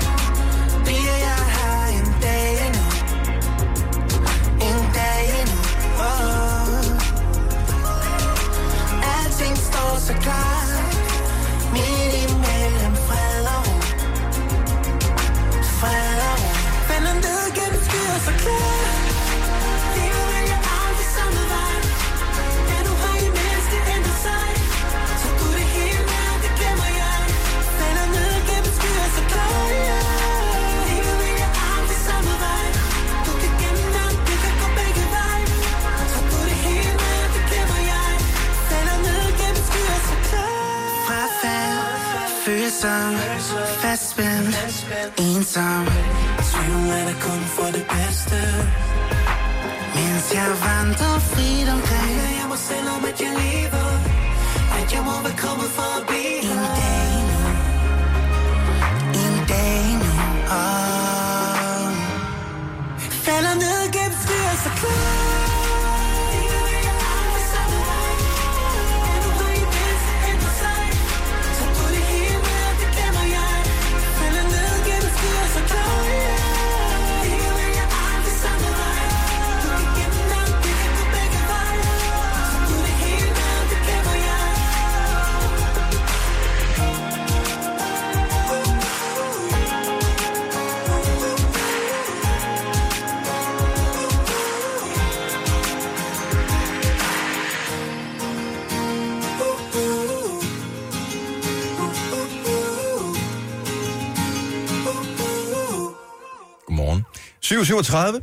737.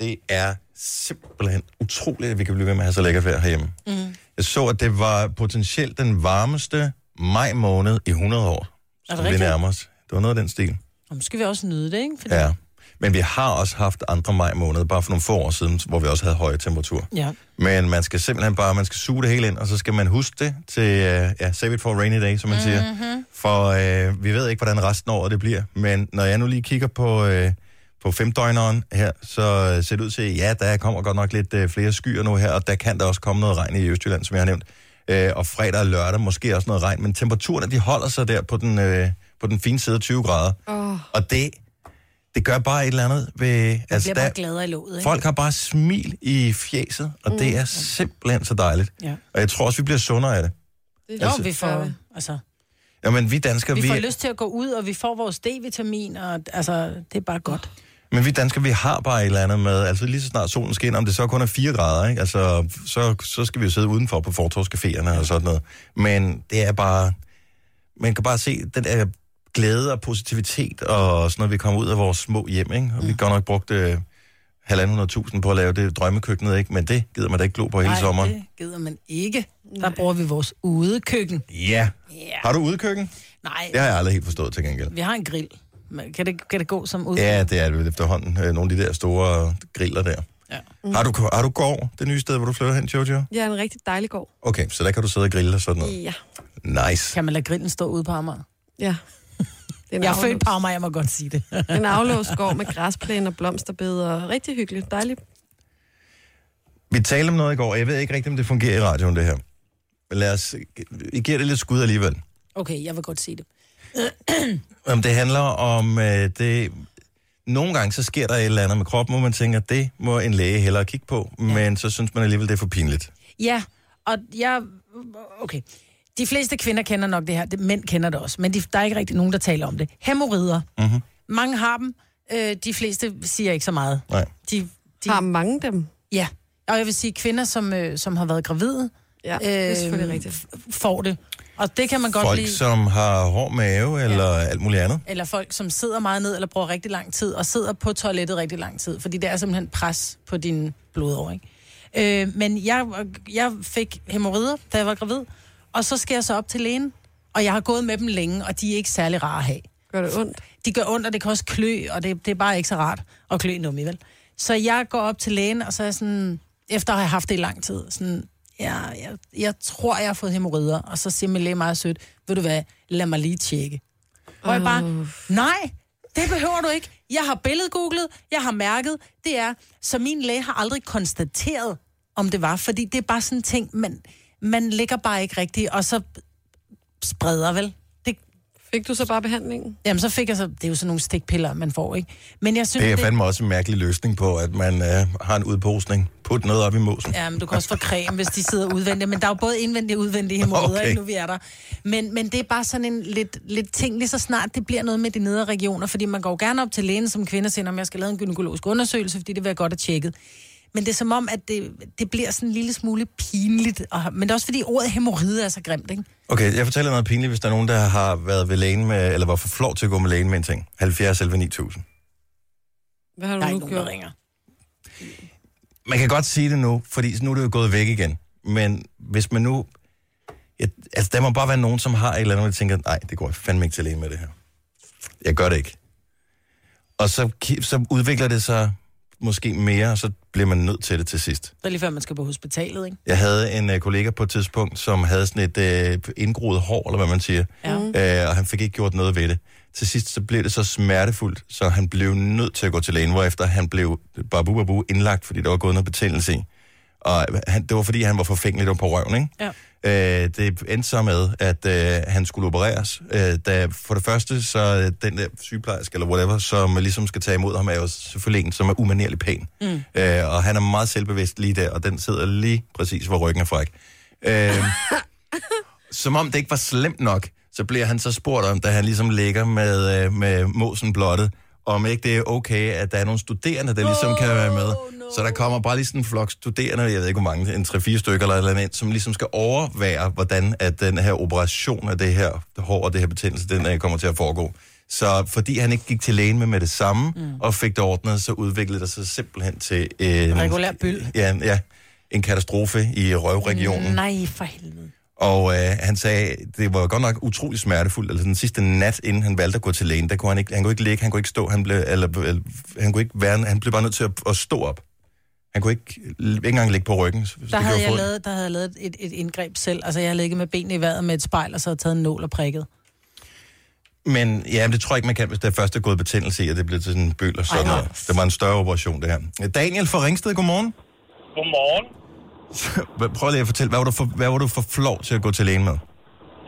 Det er simpelthen utroligt, at vi kan blive ved med at have så lækkert vejr herhjemme. Mm. Jeg så, at det var potentielt den varmeste maj måned i 100 år. Er det vi rigtigt? nærmer os. Det var noget af den stil. Og nu skal vi også nyde det, ikke? Fordi... Ja. Men vi har også haft andre maj måneder, bare for nogle få år siden, hvor vi også havde høje temperaturer. Ja. Men man skal simpelthen bare, man skal suge det hele ind, og så skal man huske det til, uh, ja, save it for a rainy day, som man mm-hmm. siger. Mhm. For uh, vi ved ikke, hvordan resten af året det bliver. Men når jeg nu lige kigger på, uh, på femdøgneren her, så uh, ser det ud til, ja, der kommer godt nok lidt uh, flere skyer nu her, og der kan der også komme noget regn i Østjylland, som jeg har nævnt. Uh, og fredag og lørdag måske også noget regn, men temperaturerne, de holder sig der på den, uh, på den fine side af 20 grader. Oh. Og det, det gør bare et eller andet ved... Man Altså, bliver bare der, gladere i låget, ikke? folk har bare smil i fjeset, og mm. det er simpelthen så dejligt. Ja. Og jeg tror også, vi bliver sundere af det. Det jo, vi får, altså, Jamen, vi danskere, vi vi, får lyst til at gå ud, og vi får vores D-vitamin, og altså, det er bare godt. Men vi danskere, vi har bare et eller andet med, altså lige så snart solen skinner, om det så kun er 4 grader, ikke? Altså, så, så skal vi jo sidde udenfor på fortorskaféerne og sådan noget. Men det er bare, man kan bare se den der glæde og positivitet, og sådan noget, vi kommer ud af vores små hjem, ikke? Og vi har godt nok brugt øh, halvanden tusind på at lave det drømmekøkkenet, ikke? Men det gider man da ikke glo på hele Nej, sommeren. det gider man ikke. Der bruger vi vores udekøkken. Ja. Har du udekøkken? Nej, Det har jeg aldrig helt forstået til gengæld. vi har en grill. Kan det, kan det gå som ud? Ja, det er det vel efterhånden. Øh, nogle af de der store griller der. Ja. Har du, har du gård, det nye sted, hvor du flytter hen, Jojo? Ja, en rigtig dejlig gård. Okay, så der kan du sidde og grille og sådan noget. Ja. Nice. Kan man lade grillen stå ude på Amager? Ja. Det er en Jeg er aflås- født på Amager, jeg må godt sige det. En aflåst gård med græsplæne og blomsterbeder. Rigtig hyggeligt. Dejligt. Vi talte om noget i går, og jeg ved ikke rigtigt, om det fungerer i radioen, det her. Men lad os... Vi giver det lidt skud alligevel. Okay, jeg vil godt sige det. Om det handler om øh, det... Nogle gange så sker der et eller andet med kroppen, hvor man tænker, det må en læge hellere kigge på, ja. men så synes man alligevel, det er for pinligt. Ja, og jeg... Okay. De fleste kvinder kender nok det her. Det, mænd kender det også. Men de, der er ikke rigtig nogen, der taler om det. Hemorrider. Mm-hmm. Mange har dem. Øh, de fleste siger ikke så meget. Nej. De, de, Har mange dem? Ja. Og jeg vil sige, kvinder, som, øh, som har været gravide, Ja, det er selvfølgelig rigtigt. f- får det. Og det kan man godt Folk, lide. som har hård mave eller ja. alt muligt andet. Eller folk, som sidder meget ned, eller bruger rigtig lang tid, og sidder på toilettet rigtig lang tid, fordi det er simpelthen pres på din blodår, ikke? Øh, men jeg, jeg fik hemorrider, da jeg var gravid, og så skal jeg så op til lægen, og jeg har gået med dem længe, og de er ikke særlig rare at have. Gør det ondt? De gør ondt, og det kan også klø, og det, det er bare ikke så rart at klø nummi, vel? Så jeg går op til lægen, og så er jeg sådan, efter at have haft det i lang tid, sådan, ja, jeg, jeg tror, jeg har fået hemorrider, og så siger min læge meget sødt, ved du hvad, lad mig lige tjekke. Hvor jeg bare, nej, det behøver du ikke. Jeg har billedgooglet, jeg har mærket, det er, så min læge har aldrig konstateret, om det var, fordi det er bare sådan en ting, man, man ligger bare ikke rigtigt, og så spreder vel. Fik du så bare behandlingen? Jamen, så fik jeg så... Det er jo sådan nogle stikpiller, man får, ikke? Men jeg synes, Det er fandme også en mærkelig løsning på, at man øh, har en udposning. Put noget op i mosen. Ja, men du kan også få creme, hvis de sidder udvendigt. Men der er jo både indvendige og udvendige hemorrider, Okay. nu vi er der. Men, men det er bare sådan en lidt, lidt ting, lige så snart det bliver noget med de nedre regioner. Fordi man går jo gerne op til lægen som kvinde og siger, om jeg skal lave en gynækologisk undersøgelse, fordi det vil jeg godt have tjekket. Men det er som om, at det, det bliver sådan en lille smule pinligt. Og, men det er også fordi, ordet hemorrhide er så grimt, ikke? Okay, jeg fortæller noget pinligt, hvis der er nogen, der har været ved lægen med, eller var for flov til at gå med lægen med en ting. 70 11 9000. Hvad har du Der er nu ikke nogen, der gjort? ringer. Man kan godt sige det nu, fordi nu er det jo gået væk igen. Men hvis man nu... Ja, altså, der må bare være nogen, som har et eller andet, de tænker, nej, det går jeg fandme ikke til lægen med det her. Jeg gør det ikke. Og så, så udvikler det sig måske mere, så bliver man nødt til det til sidst. Det er lige før, man skal på hospitalet, ikke? Jeg havde en uh, kollega på et tidspunkt, som havde sådan et uh, indgroet hår, eller hvad man siger, Ja. uh, og han fik ikke gjort noget ved det. Til sidst så blev det så smertefuldt, så han blev nødt til at gå til lægen, hvorefter han blev babu babu indlagt, fordi der var gået noget betændelse i. Og han, det var fordi, han var forfængelig på røven, ikke? Ja. Øh, det endte så med, at øh, han skulle opereres. Øh, da, for det første, så øh, den der sygeplejerske, eller whatever, som ligesom skal tage imod ham, er jo selvfølgelig en, som er umanerlig pæn. Mm. Øh, og han er meget selvbevidst lige der, og den sidder lige præcis, hvor ryggen er fræk. Øh, som om det ikke var slemt nok, så bliver han så spurgt om, da han ligesom ligger med, øh, med måsen blottet, om ikke det er okay, at der er nogle studerende, der ligesom kan være med. Så der kommer bare lige sådan en flok studerende, jeg ved ikke hvor mange, en 3-4 stykker eller et eller andet, som ligesom skal overvære, hvordan at den her operation af det her hår og det her betændelse, den øh, kommer til at foregå. Så fordi han ikke gik til lægen med med det samme, mm. og fik det ordnet, så udviklede det sig simpelthen til en, Regulær byld. ja, ja, en katastrofe i røvregionen. Nej, for helvede. Og øh, han sagde, det var godt nok utrolig smertefuldt. Altså den sidste nat, inden han valgte at gå til lægen, der kunne han ikke, han kunne ikke ligge, han kunne ikke stå, han blev, eller, eller, han kunne ikke være, han blev bare nødt til at, at stå op. Han kunne ikke, ikke engang ligge på ryggen. så det Der havde, jeg ondt. lavet, der havde jeg lavet et, et indgreb selv. Altså, jeg havde ligget med benene i vejret med et spejl, og så havde taget en nål og prikket. Men ja, det tror jeg ikke, man kan, hvis først er gået betændelse i, og det blev til sådan en bøl og sådan Ej, noget. Det var en større operation, det her. Daniel fra Ringsted, godmorgen. Godmorgen. Prøv lige at fortælle, hvad var du for, hvad var du for flov til at gå til lægen med?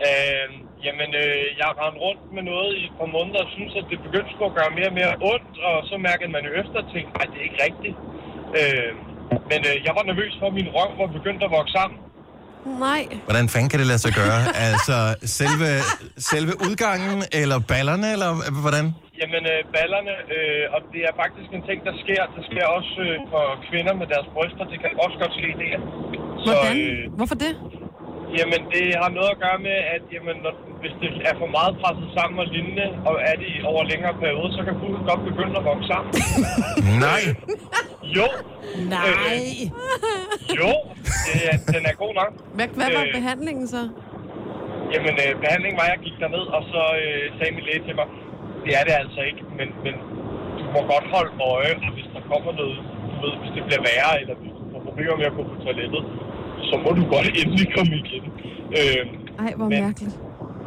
Øh, jamen, øh, jeg har rendt rundt med noget i et par måneder og synes, at det begyndte at gøre mere og mere ondt, og så mærkede man jo efter og tænkte, nej, det er ikke rigtigt. Øh, men øh, jeg var nervøs for, at min røv var begyndt at vokse sammen. Nej. Hvordan fanden kan det lade sig gøre? altså, selve, selve udgangen, eller ballerne, eller hvordan? Jamen, øh, ballerne, øh, og det er faktisk en ting, der sker. Det sker også øh, for kvinder med deres bryster. Det kan også godt ske der. Hvordan? øh, Hvorfor det? Jamen, det har noget at gøre med, at jamen, når, hvis det er for meget presset sammen og lignende, og er det i- over længere periode, så kan huden godt begynde at vokse sammen. Nej. Jo. Nej. Øh, jo, det er, den er god nok. Hvad, hvad var Øh, behandlingen så? Jamen, øh, behandlingen var, at jeg gik derned, og så øh, sagde min læge til mig, det er det altså ikke, men, men du må godt holde øje, og hvis der kommer noget, du ved, hvis det bliver værre, eller hvis du får problemer med at gå på toilettet, så må du godt endelig komme igen. Øh, Ej, hvor men, mærkeligt.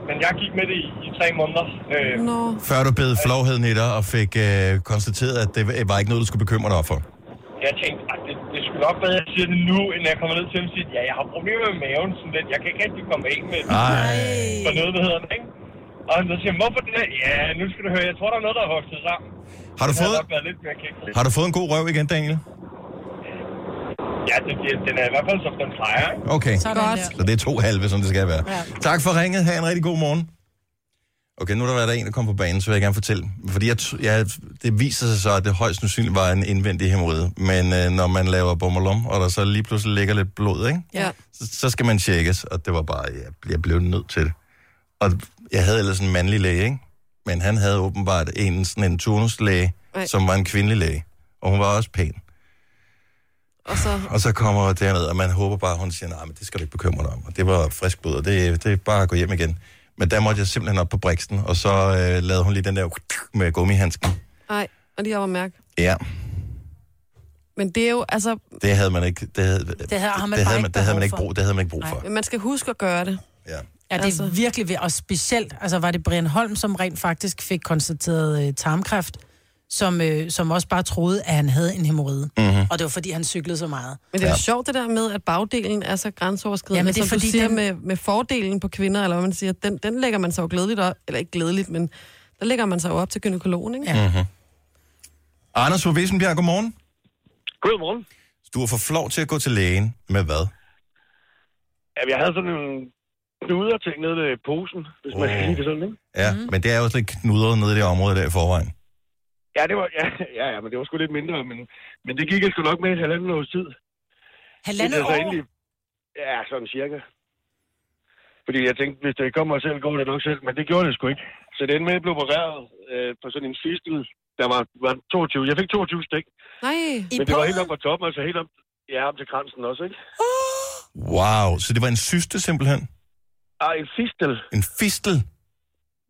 Men jeg gik med det i, i tre måneder. Øh, Nå. Før du bed flovheden i dig og fik øh, konstateret, at det var ikke noget, du skulle bekymre dig for. jeg tænkte, at det, det skulle nok bedre, at jeg siger det nu, end jeg kommer ned til at sige, ja, jeg har problemer med maven, sådan lidt. Jeg kan ikke rigtig komme af med Ej. for noget, der hedder det, ikke? Og han så siger, hvorfor det? Ja, nu skal du høre, jeg tror, der er noget, der er vokset sammen. Har du Det fået- lidt mere. Har du fået en god røv igen, Daniel? Ja, det, det, den er i hvert fald, som den plejer. Okay. Sådan Godt. Så det er to halve, som det skal være. Ja. Tak for ringet. Ha' en rigtig god morgen. Okay, nu er der været en, der kom på banen, så vil jeg gerne fortælle. Fordi jeg, jeg, det viser sig så, at det højst sandsynligt var en indvendig hemorrhide. Men øh, når man laver bommelum, og der så lige pludselig ligger lidt blod, ikke? Ja. Så, så skal man tjekkes, og det var bare, jeg, jeg blev nødt til det. Og jeg havde ellers en mandlig læge, ikke? Men han havde åbenbart en, sådan en turnuslæge, Ej. som var en kvindelig læge. Og hun var også pæn. Og så... Og så kommer jeg derned, og man håber bare, at hun siger, nej, men det skal du ikke bekymre dig om. Og det var frisk blod, og det, det er bare at gå hjem igen. Men der måtte jeg simpelthen op på briksten, og så øh, lavede hun lige den der med gummihandsken. Ej, og lige over mærke. Ja, Men det er jo, altså... det havde man ikke, det havde, Det havde- har man det bare havde, ikke man, det havde man ikke brug, det havde man ikke brug for. Men man skal huske at gøre det. Ja. Ja, det er virkelig ved, og specielt, altså var det Brian Holm, som rent faktisk fik konstateret øh, tarmkræft, som, øh, som også bare troede, at han havde en hemorrhide. Mhm. Og det var, fordi han cyklede så meget. Men det er ja. sjovt det der med, at bagdelen er så grænseoverskridende. Jamen, det er som fordi, du siger den- med, med fordelen på kvinder, eller hvad man siger, den, den lægger man sig jo glædeligt op, eller ikke glædeligt, men der lægger man sig jo op til gynekologen, ikke? Ja. Mm-hmm. Anders fra Vissenbjerg, godmorgen. Godmorgen. Du er for flov til at gå til lægen med hvad? Jamen, jeg havde sådan en knuder ting nede i posen, hvis man Åh. kan sige det sådan, ikke? Ja, mm. men det er jo også lidt knudret nede i det område der i forvejen. Ja, det var, ja, ja, ja, men det var sgu lidt mindre, men, men det gik jeg sgu nok med et halvandet års tid. Halvandet Indtil jeg så år? Endelig, ja, sådan cirka. Fordi jeg tænkte, hvis det kommer selv, går det nok selv, men det gjorde det sgu ikke. Så det endte med, blev opereret øh, på sådan en fistel, der var, var 22. Jeg fik 22 stik, Nej. men det var helt op på toppen, altså helt op, ja, op til kransen også, ikke? Wow, så det var en syste simpelthen? Ah, en fistel. En fistel?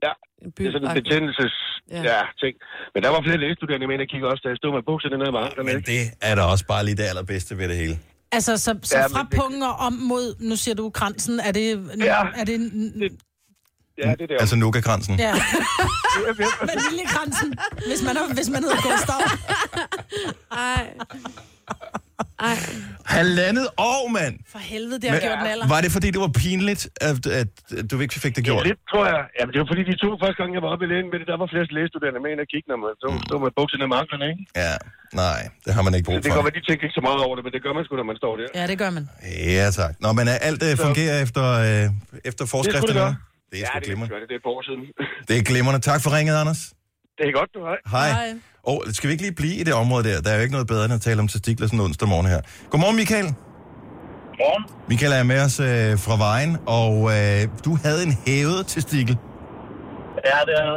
Ja, det er sådan en betændelses Ja. ja. ting. Men der var flere lægestuderende med, der kiggede også, da jeg stod med bukserne ned ad anklerne. Men det er da også bare lige det allerbedste ved det hele. Altså, så, så Ja, men fra det- pungen og om mod, nu siger du kransen, er det... Ja. Er det, Ja, det der. Altså nuka-kransen. ja. Vaniljekransen, hvis man, er, hvis man hedder Gustav. Ej. Ej. Halvandet år, mand! For helvede, det har gjort en alder. var det fordi, det var pinligt, at, at, at du ikke fik det gjort? Ja, lidt, tror jeg. Ja, men det var fordi, de to første gange, jeg var oppe i lægen med det, der var flere lægestuderende med ind og kigge, når man stod, stod med bukserne ad anklerne, ikke? Ja, nej, det har man ikke brug Det kan for. godt være, de tænker ikke så meget over det, men det gør man sgu, når man står der. Ja, det gør man. Ja, tak. Nå, men er alt uh, fungerer efter, uh, efter forskrifterne? gøre. Det er ja, sgu det, glimrende. gør det. Det er et par år siden. Det er glimrende. Tak for ringet, Anders. det er godt, du har. Hej. Og skal vi ikke lige blive i det område der? Der er jo ikke noget bedre end at tale om testikler sådan onsdag morgen her. Godmorgen, Michael. Morgen. Michael er med os øh, fra vejen, og øh, du havde en hævet testikel. Ja, det er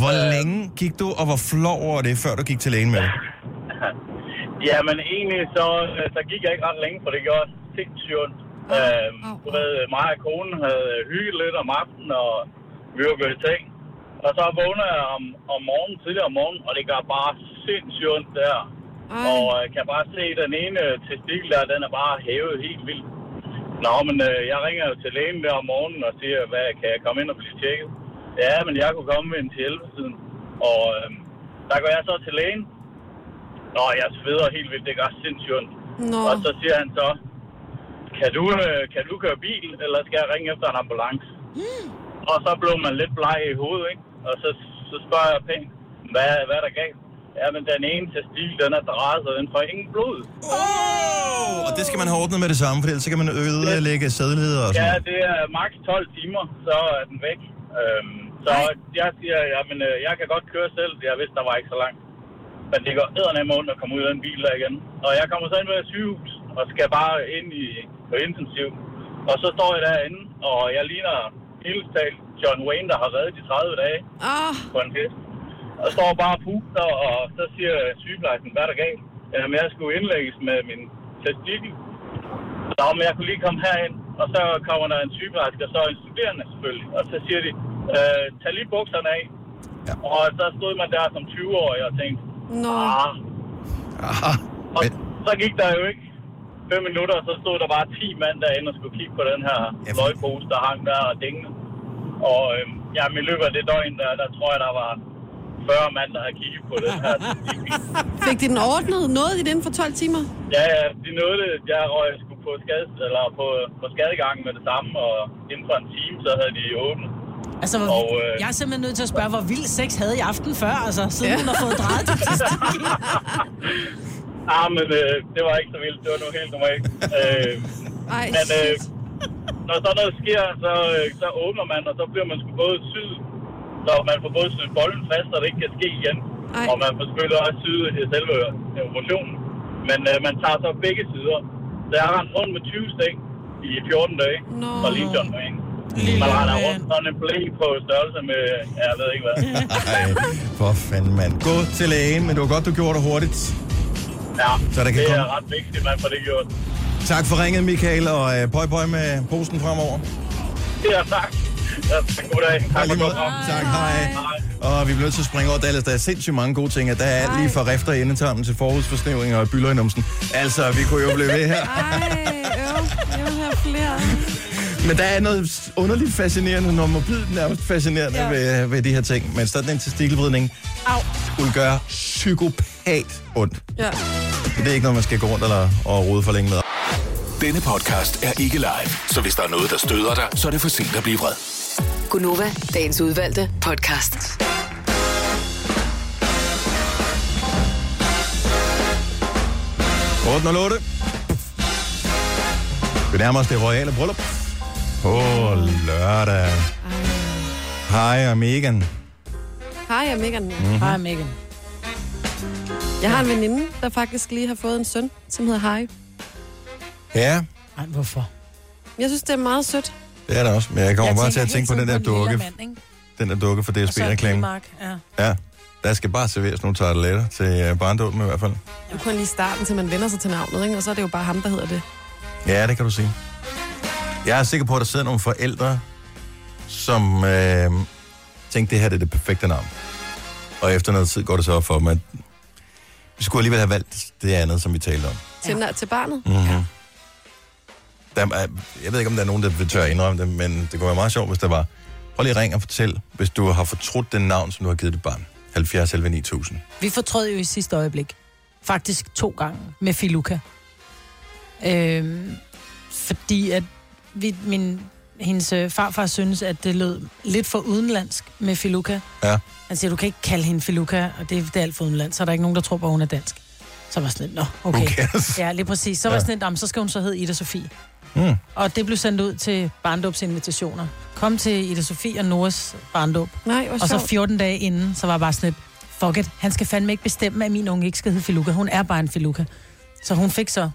Hvor længe gik du, og hvor flov over det, før du gik til lægen med det? Ja, men egentlig så, øh, så gik jeg ikke ret længe, for det gjorde sindssygt ondt. Øhm, du ved, mig og konen havde hygget lidt om aftenen, og vi var gået i seng. Og så vågner jeg om, om morgenen, tidligere om morgenen, og det gør bare sindssygt ondt der. Og jeg kan bare se, at den ene testikel der, den er bare hævet helt vildt. Nå, men øh, jeg ringer jo til lægen der om morgenen og siger, hvad kan jeg komme ind og blive tjekket? Ja, men jeg kunne komme ind til 11 tiden. Og øh, der går jeg så til lægen. Nå, jeg sveder helt vildt, det gør sindssygt ondt. Nå. Og så siger han så, kan du, øh, kan du køre bil, eller skal jeg ringe efter en ambulance? Og så blev man lidt bleg i hovedet, ikke? Og så, så spørger jeg pænt, hvad, hvad er der galt? Ja, men den ene testil, den er drejet, så den får ingen blod. Oh! Og det skal man have ordnet med det samme, for ellers så kan man ødelægge sædlighed og sådan Ja, det er maks 12 timer, så er den væk. Øhm, så jeg siger, jamen, øh, jeg kan godt køre selv. Jeg vidste, der var ikke så langt. Men det går eddernem ondt at komme ud af den bil der igen. Og jeg kommer så ind med et sygehus, og skal bare ind i, på intensiv. Og så står jeg derinde, og jeg ligner helt talt John Wayne, der har reddet de 30 dage Ah. på en fest. Og står bare og puster, og så siger sygeplejersken, hvad er der galt? Jamen, jeg skulle indlægges med min testikel. Nå, men jeg kunne lige komme herind, og så kommer der en sygeplejerske, og så en studerende selvfølgelig. Og så siger de, øh, tag lige bukserne af. Ja. Og så stod man der som 20-årig og tænkte, Nå. ah. Aha. Og så gik der jo ikke fem minutter, og så stod der bare 10 mand derinde og skulle kigge på den her løgpose, der hang der og dingene. Og øh, ja, i løbet af det døgn, der, der tror jeg, der var 40 mand, der havde kigget på den her. Fik de den ordnet? Nåede de det inden for 12 timer? Ja, ja, de nåede det. Jeg røg sgu på, skade, eller på, på skadegangen med det samme, og inden for en time, så havde de åbnet. Altså, hvor, Og, øh, jeg er simpelthen nødt til at spørge, hvor vild sex havde I aften før, altså, siden ja. hun har fået drejet til testikel. Ah, men øh, det var ikke så vildt. Det var nu helt normalt. øh, Ej, men øh, når sådan noget sker, så, øh, så åbner man, og så bliver man sgu både syet, så man får både syet bolden fast, så det ikke kan ske igen. Ej. Og man får selvfølgelig også syet i selve operationen. Men øh, man tager så begge sider. Så jeg har rendt rundt med 20 stik i 14 dage, Nå. og lige John Wayne. Man render rundt sådan en blæ på størrelse med, ja, jeg ved ikke hvad. Ej, for fanden, mand. Gå til lægen, men det var godt, du gjorde det hurtigt. Ja, Så der kan det er komme- ret vigtigt, man får det gjort. Tak for ringet, Michael, og øh, pøj pøj med posen fremover. Ja, tak. Ja, god dag. Tak for godt. Tak, hej. Og vi bliver nødt til at springe over, Dallas. Der er sindssygt mange gode ting. og Der er alt lige fra rifter i endetarmen til forhudsforsnævringer og byller i numsen. Altså, vi kunne jo blive ved her. Ej, øv. Jeg vil have flere. Men der er noget underligt fascinerende, når morbidt nærmest fascinerende. Ja. ved, ved de her ting. Men sådan en testikelvridning Au. skulle gøre psykopat ondt. Ja. Det er ikke noget, man skal gå rundt eller, og rode for længe med. Denne podcast er ikke live, så hvis der er noget, der støder dig, så er det for sent at blive vred. Gunova, dagens udvalgte podcast. Otte og låte. Vi nærmer os det royale bryllup. På lørdag. Hej, jeg er Megan. Hej, jeg er Megan. Mhm. Hej, Megan. Jeg har en veninde, der faktisk lige har fået en søn, som hedder Hej. Ja, Ej, hvorfor? Jeg synes, det er meget sødt. det er der også. Men jeg kommer Jeg bare til at tænke på den der dukke. mand, ikke? Den der dukke for Og så en DSB-reklame. Primark, Ja. Ja, der skal bare serveres nogle tarteletter til uh, barndåben i hvert fald. Det er kun lige starten, til man vender sig til navnet, ikke? og så er det jo bare ham, der hedder det. Ja, det kan du sige. Jeg er sikker på, at der sidder nogle forældre, som øh, tænkte, det her det er det perfekte navn. Og efter noget tid går det så op for dem, at vi skulle alligevel have valgt det andet, som vi talte om. Til, ja. til barnet. Mm-hmm. Ja. Der er, jeg ved ikke, om der er nogen, der vil tør at indrømme det, men det kunne være meget sjovt, hvis der var. Prøv lige at ringe og fortæl, hvis du har fortrudt den navn, som du har givet dit barn. 70 11 9000. Vi fortrød jo i sidste øjeblik. Faktisk to gange med Filuka. Øhm, fordi at vi, min, hendes øh, farfar synes, at det lød lidt for udenlandsk med Filuka. Ja. Han siger, du kan ikke kalde hende Filuka, og det, det er alt for udenlandsk, så er der ikke nogen, der tror på, at hun er dansk. Så var sådan lidt, nå, okay. Ja, lige præcis. Så var Ja. jeg sådan lidt, "Jamen, så skal hun så hedde Ida Sofie. Mm. Og det blev sendt ud til barndåbsinvitationer. Kom til Ida Sofie og Noras barndåb. Nej, Og så sjovt. 14 dage inden, så var jeg bare sådan lidt, fuck it, han skal fandme ikke bestemme, at min unge ikke skal hedde Filuka. Hun er bare en Filuka. Så hun fik så...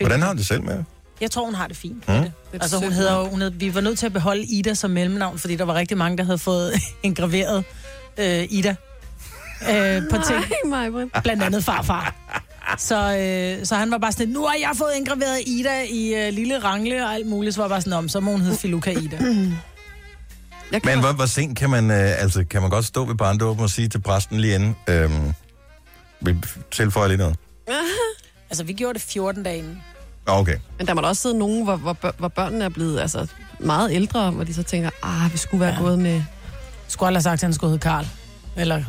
Hvordan har du det selv med? Jeg tror, hun har det fint. Mm. med det. Altså, hun hedder, jo- hun hed, vi var nødt til at beholde Ida som mellemnavn, fordi der var rigtig mange, der havde fået engraveret øh, Ida øh, på ting. Nej. Blandt andet farfar. Så, øh, så han var bare sådan, nu har jeg fået indgraveret Ida i øh, lille rangle og alt muligt. Så var jeg bare sådan, om, så må hun hedde Filuka Ida. Men hvor, hvor sent kan man, øh, altså, kan man godt stå ved barndåben og sige til præsten lige inden, øh, vi tilføjer lige noget? altså, vi gjorde det 14 dage inden. Okay. Men der må da også sidde nogen, hvor, hvor, hvor børnene er blevet altså, meget ældre, hvor de så tænker, ah, vi skulle være ja. gået med... Skulle aldrig have sagt, at han skulle hedde Karl. Eller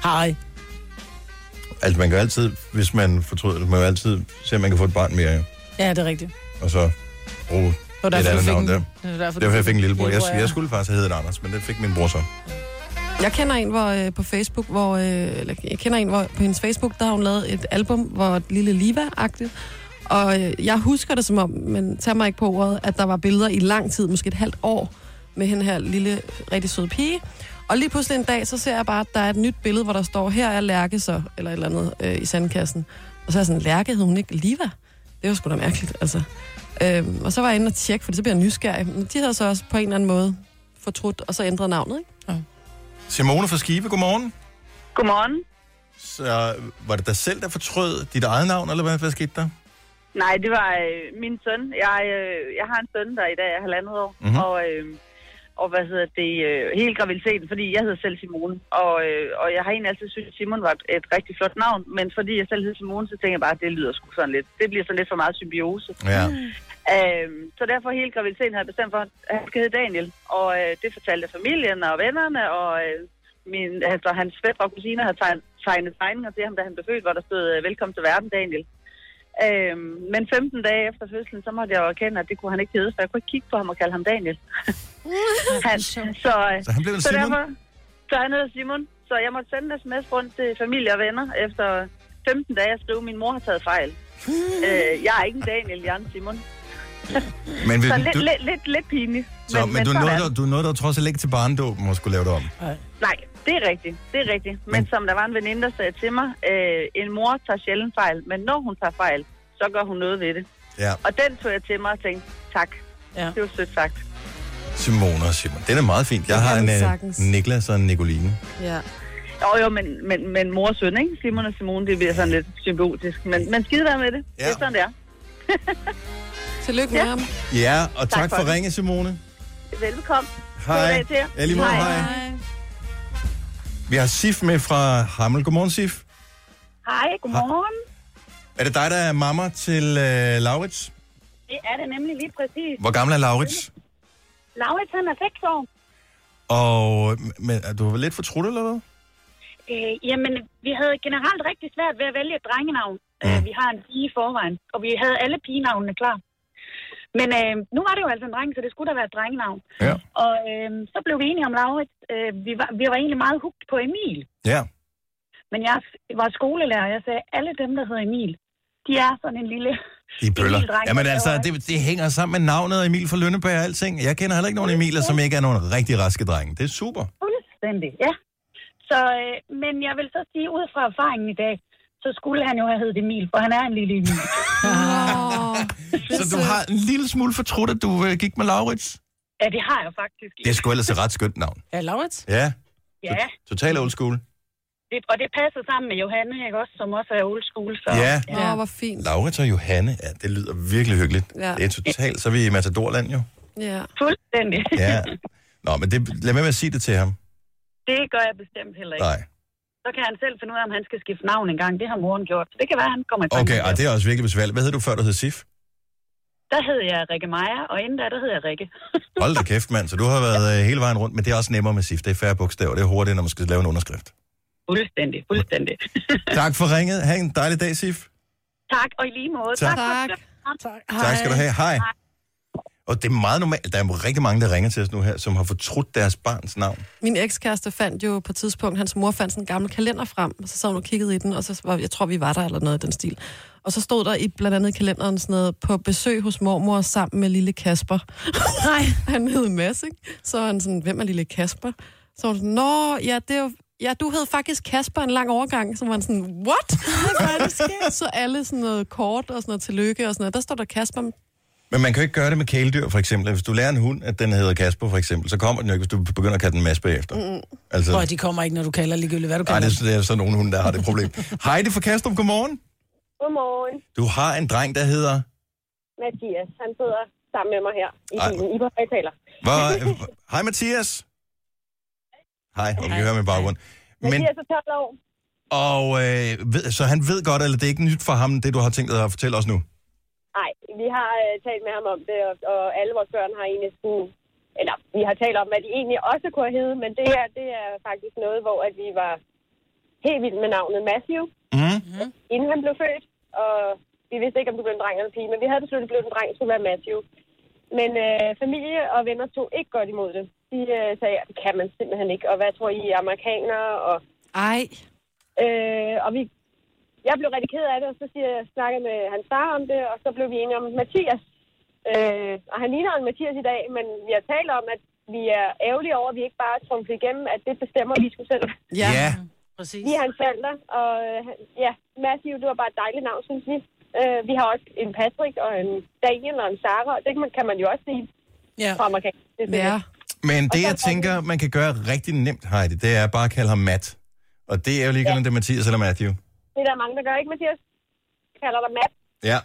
Harry. Altså, man kan altid, hvis man fortryder det, man kan jo altid se, om man kan få et barn mere, jo. Ja, det er rigtigt. og så bruge var et andet navn der. det var derfor, jeg fik en lillebror. Jeg, ja. jeg skulle faktisk have heddet Anders, men det fik min bror så. Jeg kender en hvor, øh, på Facebook, hvor, øh, eller, jeg kender en, hvor på hendes Facebook, der har hun lavet et album, hvor lille Liva-agtigt. Og øh, jeg husker det som om, men tag mig ikke på ordet, at der var billeder i lang tid, måske et halvt år, med hende her lille, rigtig søde pige. Og lige pludselig en dag, så ser jeg bare, at der er et nyt billede, hvor der står, her er Lærke så, eller et eller andet øh, i sandkassen. Og så er jeg sådan, Lærke hed hun ikke Liva? Det var sgu da mærkeligt, altså. Øhm, og så var jeg inde og tjekke, for så bliver jeg nysgerrig. Men de havde så også på en eller anden måde fortrudt, og så ændret navnet, ikke? Simone fra Skive, godmorgen. Godmorgen. Så var det dig selv, der fortrød dit eget navn, eller hvad, hvad skete der? Nej, det var øh, min søn. Jeg, øh, jeg har en søn, der i dag er halvandet år. Mhm. Mm-hmm. Og, øh, og hvad hedder det, øh, hele graviditeten, fordi jeg hedder selv Simone. Og, øh, og jeg har egentlig altid syntes, at Simon var et, et rigtig flot navn. Men fordi jeg selv hedder Simone, så tænker jeg bare, at det lyder sgu sådan lidt. Det bliver sådan lidt for meget symbiose. Ja. Øh, så derfor hele graviditeten har jeg bestemt for, at han skal hedde Daniel. Og øh, det fortalte familien og vennerne, og øh, min, altså, hans fætter og kusiner har tegnet, tegnet tegninger til ham, da han blev født, hvor der stod, øh, velkommen til verden, Daniel. Øh, men 15 dage efter fødslen, så måtte jeg jo erkende, at det kunne han ikke hedde, for jeg kunne ikke kigge på ham og kalde ham Daniel. han, så, øh, Så han blev en så Simon? Derfor, så han hedder Simon. Så jeg måtte sende en sms rundt til familie og venner efter 15 dage at skrive, at min mor har taget fejl. øh, jeg er ikke en Daniel, jeg er en Simon. Men, vil, Så du, lidt, lidt, lidt, lidt pinligt. så, men, men du, sådan er nåede, du nåede dog trods alt ikke til barndåben og skulle lave det om. Nej, det er rigtigt. Det er rigtigt. Men, men som der var en veninde, der sagde til mig, øh, en mor tager sjældent fejl, men når hun tager fejl, så gør hun noget ved det. Ja. Og den tog jeg til mig og tænkte, tak. Ja. Det var sødt sagt. Simone og Simon. Det er meget fint. Jeg har en uh, sagtens. Niklas og en Nicoline. Ja. Jo, jo, men, men, men mor og søn, ikke? Simon og Simone, det bliver sådan lidt symbiotisk. Men, men skide være med det. Ja. Det er sådan, det er. Tillykke med ham. Ja, og tak, Tak for for ringe, Simone. Velbekomme. Hej. Til jer. Ja, lige måde, hej. Vi har Sif med fra Hammel. Godmorgen, Sif. Hej, godmorgen. Er det dig, der er mamma til uh, Laurits? Det er det nemlig lige præcis. Hvor gammel er Laurits? Laurits, han er 6 år. Og men, er du lidt fortrudt, eller hvad? Øh, jamen, vi havde generelt rigtig svært ved at vælge et drengenavn. Mm. Øh, vi har en pige i forvejen, og vi havde alle pigenavnene klar. Men øh, nu var det jo altså en dreng, så det skulle da være et drengenavn. Ja. Og øh, så blev vi enige om Laurits. Øh, vi, var, vi var egentlig meget hugt på Emil. Ja. Men jeg var skolelærer, og jeg sagde, alle dem, der hedder Emil, de er sådan en lille... De bøller. Jamen altså, det, det hænger sammen med navnet Emil fra Lønneberg og alting. Jeg kender heller ikke nogen Emiler, som ikke er nogen rigtig raske drenge. Det er super. Fuldstændig, ja. Så, øh, men jeg vil så sige, ud fra erfaringen i dag, så skulle han jo have heddet Emil, for han er en lille Emil. Så du har en lille smule fortrudt, at du øh, gik med Laurits? Ja, det har jeg faktisk. Det er sgu ellers et ret skønt navn. Ja, Laurits? Ja, Ja, total old school. det, og det passer sammen med Johanne, ikke også, som også er old school. Så, Ja. Åh, hvor fint. Laurits og Johanne, ja, det lyder virkelig hyggeligt. Ja. Det er totalt, så er vi i Matadorland jo. Ja. Fuldstændig. Ja. Nå, men det, lad mig med at sige det til ham. Det gør jeg bestemt heller ikke. Nej. Så kan han selv finde ud af, om han skal skifte navn en gang. Det har moren gjort. Så det kan være, at han kommer i tanke Okay, og det er også virkelig besværligt. Hvad hed du før, du hed Sif? Der hed jeg Rikke Meyer, og inden da, der hed jeg Rikke. Hold da kæft, mand. Så du har været øh, hele vejen rundt, men det er også nemmere med Sif. Det er færre bogstaver. Det er hurtigt, når man skal lave en underskrift. Fuldstændig, fuldstændig. Tak for ringet. Ha' en dejlig dag, Sif. tak, og i lige måde. Tak. Tak. tak. Tak skal du have. Hej. Og det er meget normalt. Der er rigtig mange, der ringer til os nu her, som har fortrudt deres barns navn. Min ekskæreste fandt jo på et tidspunkt, hans mor fandt sådan en gammel kalender frem, og så sad hun og kiggede i den, og så var, jeg tror, vi var der eller noget i den stil. Og så stod der i blandt andet i kalenderen sådan noget, på besøg hos mormor sammen med lille Kasper. Nej. han hed Mads, ikke? Så var han sådan, hvem er lille Kasper? Så var hun sådan, nå, ja, det er jo, ja, du hed faktisk Kasper en lang overgang. Så var han sådan, what? Hvad er det sket? Så alle sådan noget kort og sådan noget tillykke og sådan noget, der står der Kasper. Men man kan jo ikke gøre det med kæledyr, for eksempel. Hvis du lærer en hund, at den hedder Kasper, for eksempel, så kommer den jo ikke, hvis du begynder at kalde den Mads bagefter. Mm. Altså, at de kommer ikke, når du kalder ligegyldigt, hvad du nej, kalder. det, er- det er så nogle hunde, der har det problem. Heidi fra Kastrup, godmorgen. Godmorgen. Du har en dreng, der hedder... Mathias, han sidder sammen med mig her i Ej. bilen. I på højtaler. Hvor... Hej, Mathias. Hej, og vi kan høre med baggrund. Men, Mathias er 12 år. og, øh, ved, så han ved godt, eller det er ikke nyt for ham, det du har tænkt dig at fortælle os nu? Nej, vi har øh, talt med ham om det, og, og alle vores børn har egentlig sådan... Eller, vi har talt om, hvad de egentlig også kunne have heddet, men det er, det er faktisk noget, hvor at vi var helt vildt med navnet Matthew, Mm-hmm. inden han blev født. Og vi vidste ikke, om det blev en dreng eller en pige, men vi havde besluttet, at det blev en dreng, skulle være Matthew. Men øh, familie og venner tog ikke godt imod det. De øh, sagde, at det kan man simpelthen ikke. Og hvad tror I, er amerikanere? Og, Ej. Øh, og vi, jeg blev rigtig ked af det, og så siger jeg, snakkede med hans far om det, og så blev vi enige om Mathias. Øh, og han ligner en Mathias i dag, men vi har talt om, at vi er ærgerlige over, at vi ikke bare trumfede igennem, at det bestemmer vi skulle selv. Ja. ja. Præcis. Vi er hans forældre, og øh, ja, Matthew, det var bare et dejligt navn, synes vi. Øh, vi har også en Patrick og en Daniel og en Sarah, og det kan man, kan man jo også sige ja. fra amerikansk. Ja. Men det, jeg tænker, man kan gøre rigtig nemt, Heidi, det er bare at kalde ham Matt. Og det er jo ligegyldigt, ja. det er Mathias eller Matthew. Det er der mange, der gør, ikke, Mathias? Kalder dig Matt. Ja.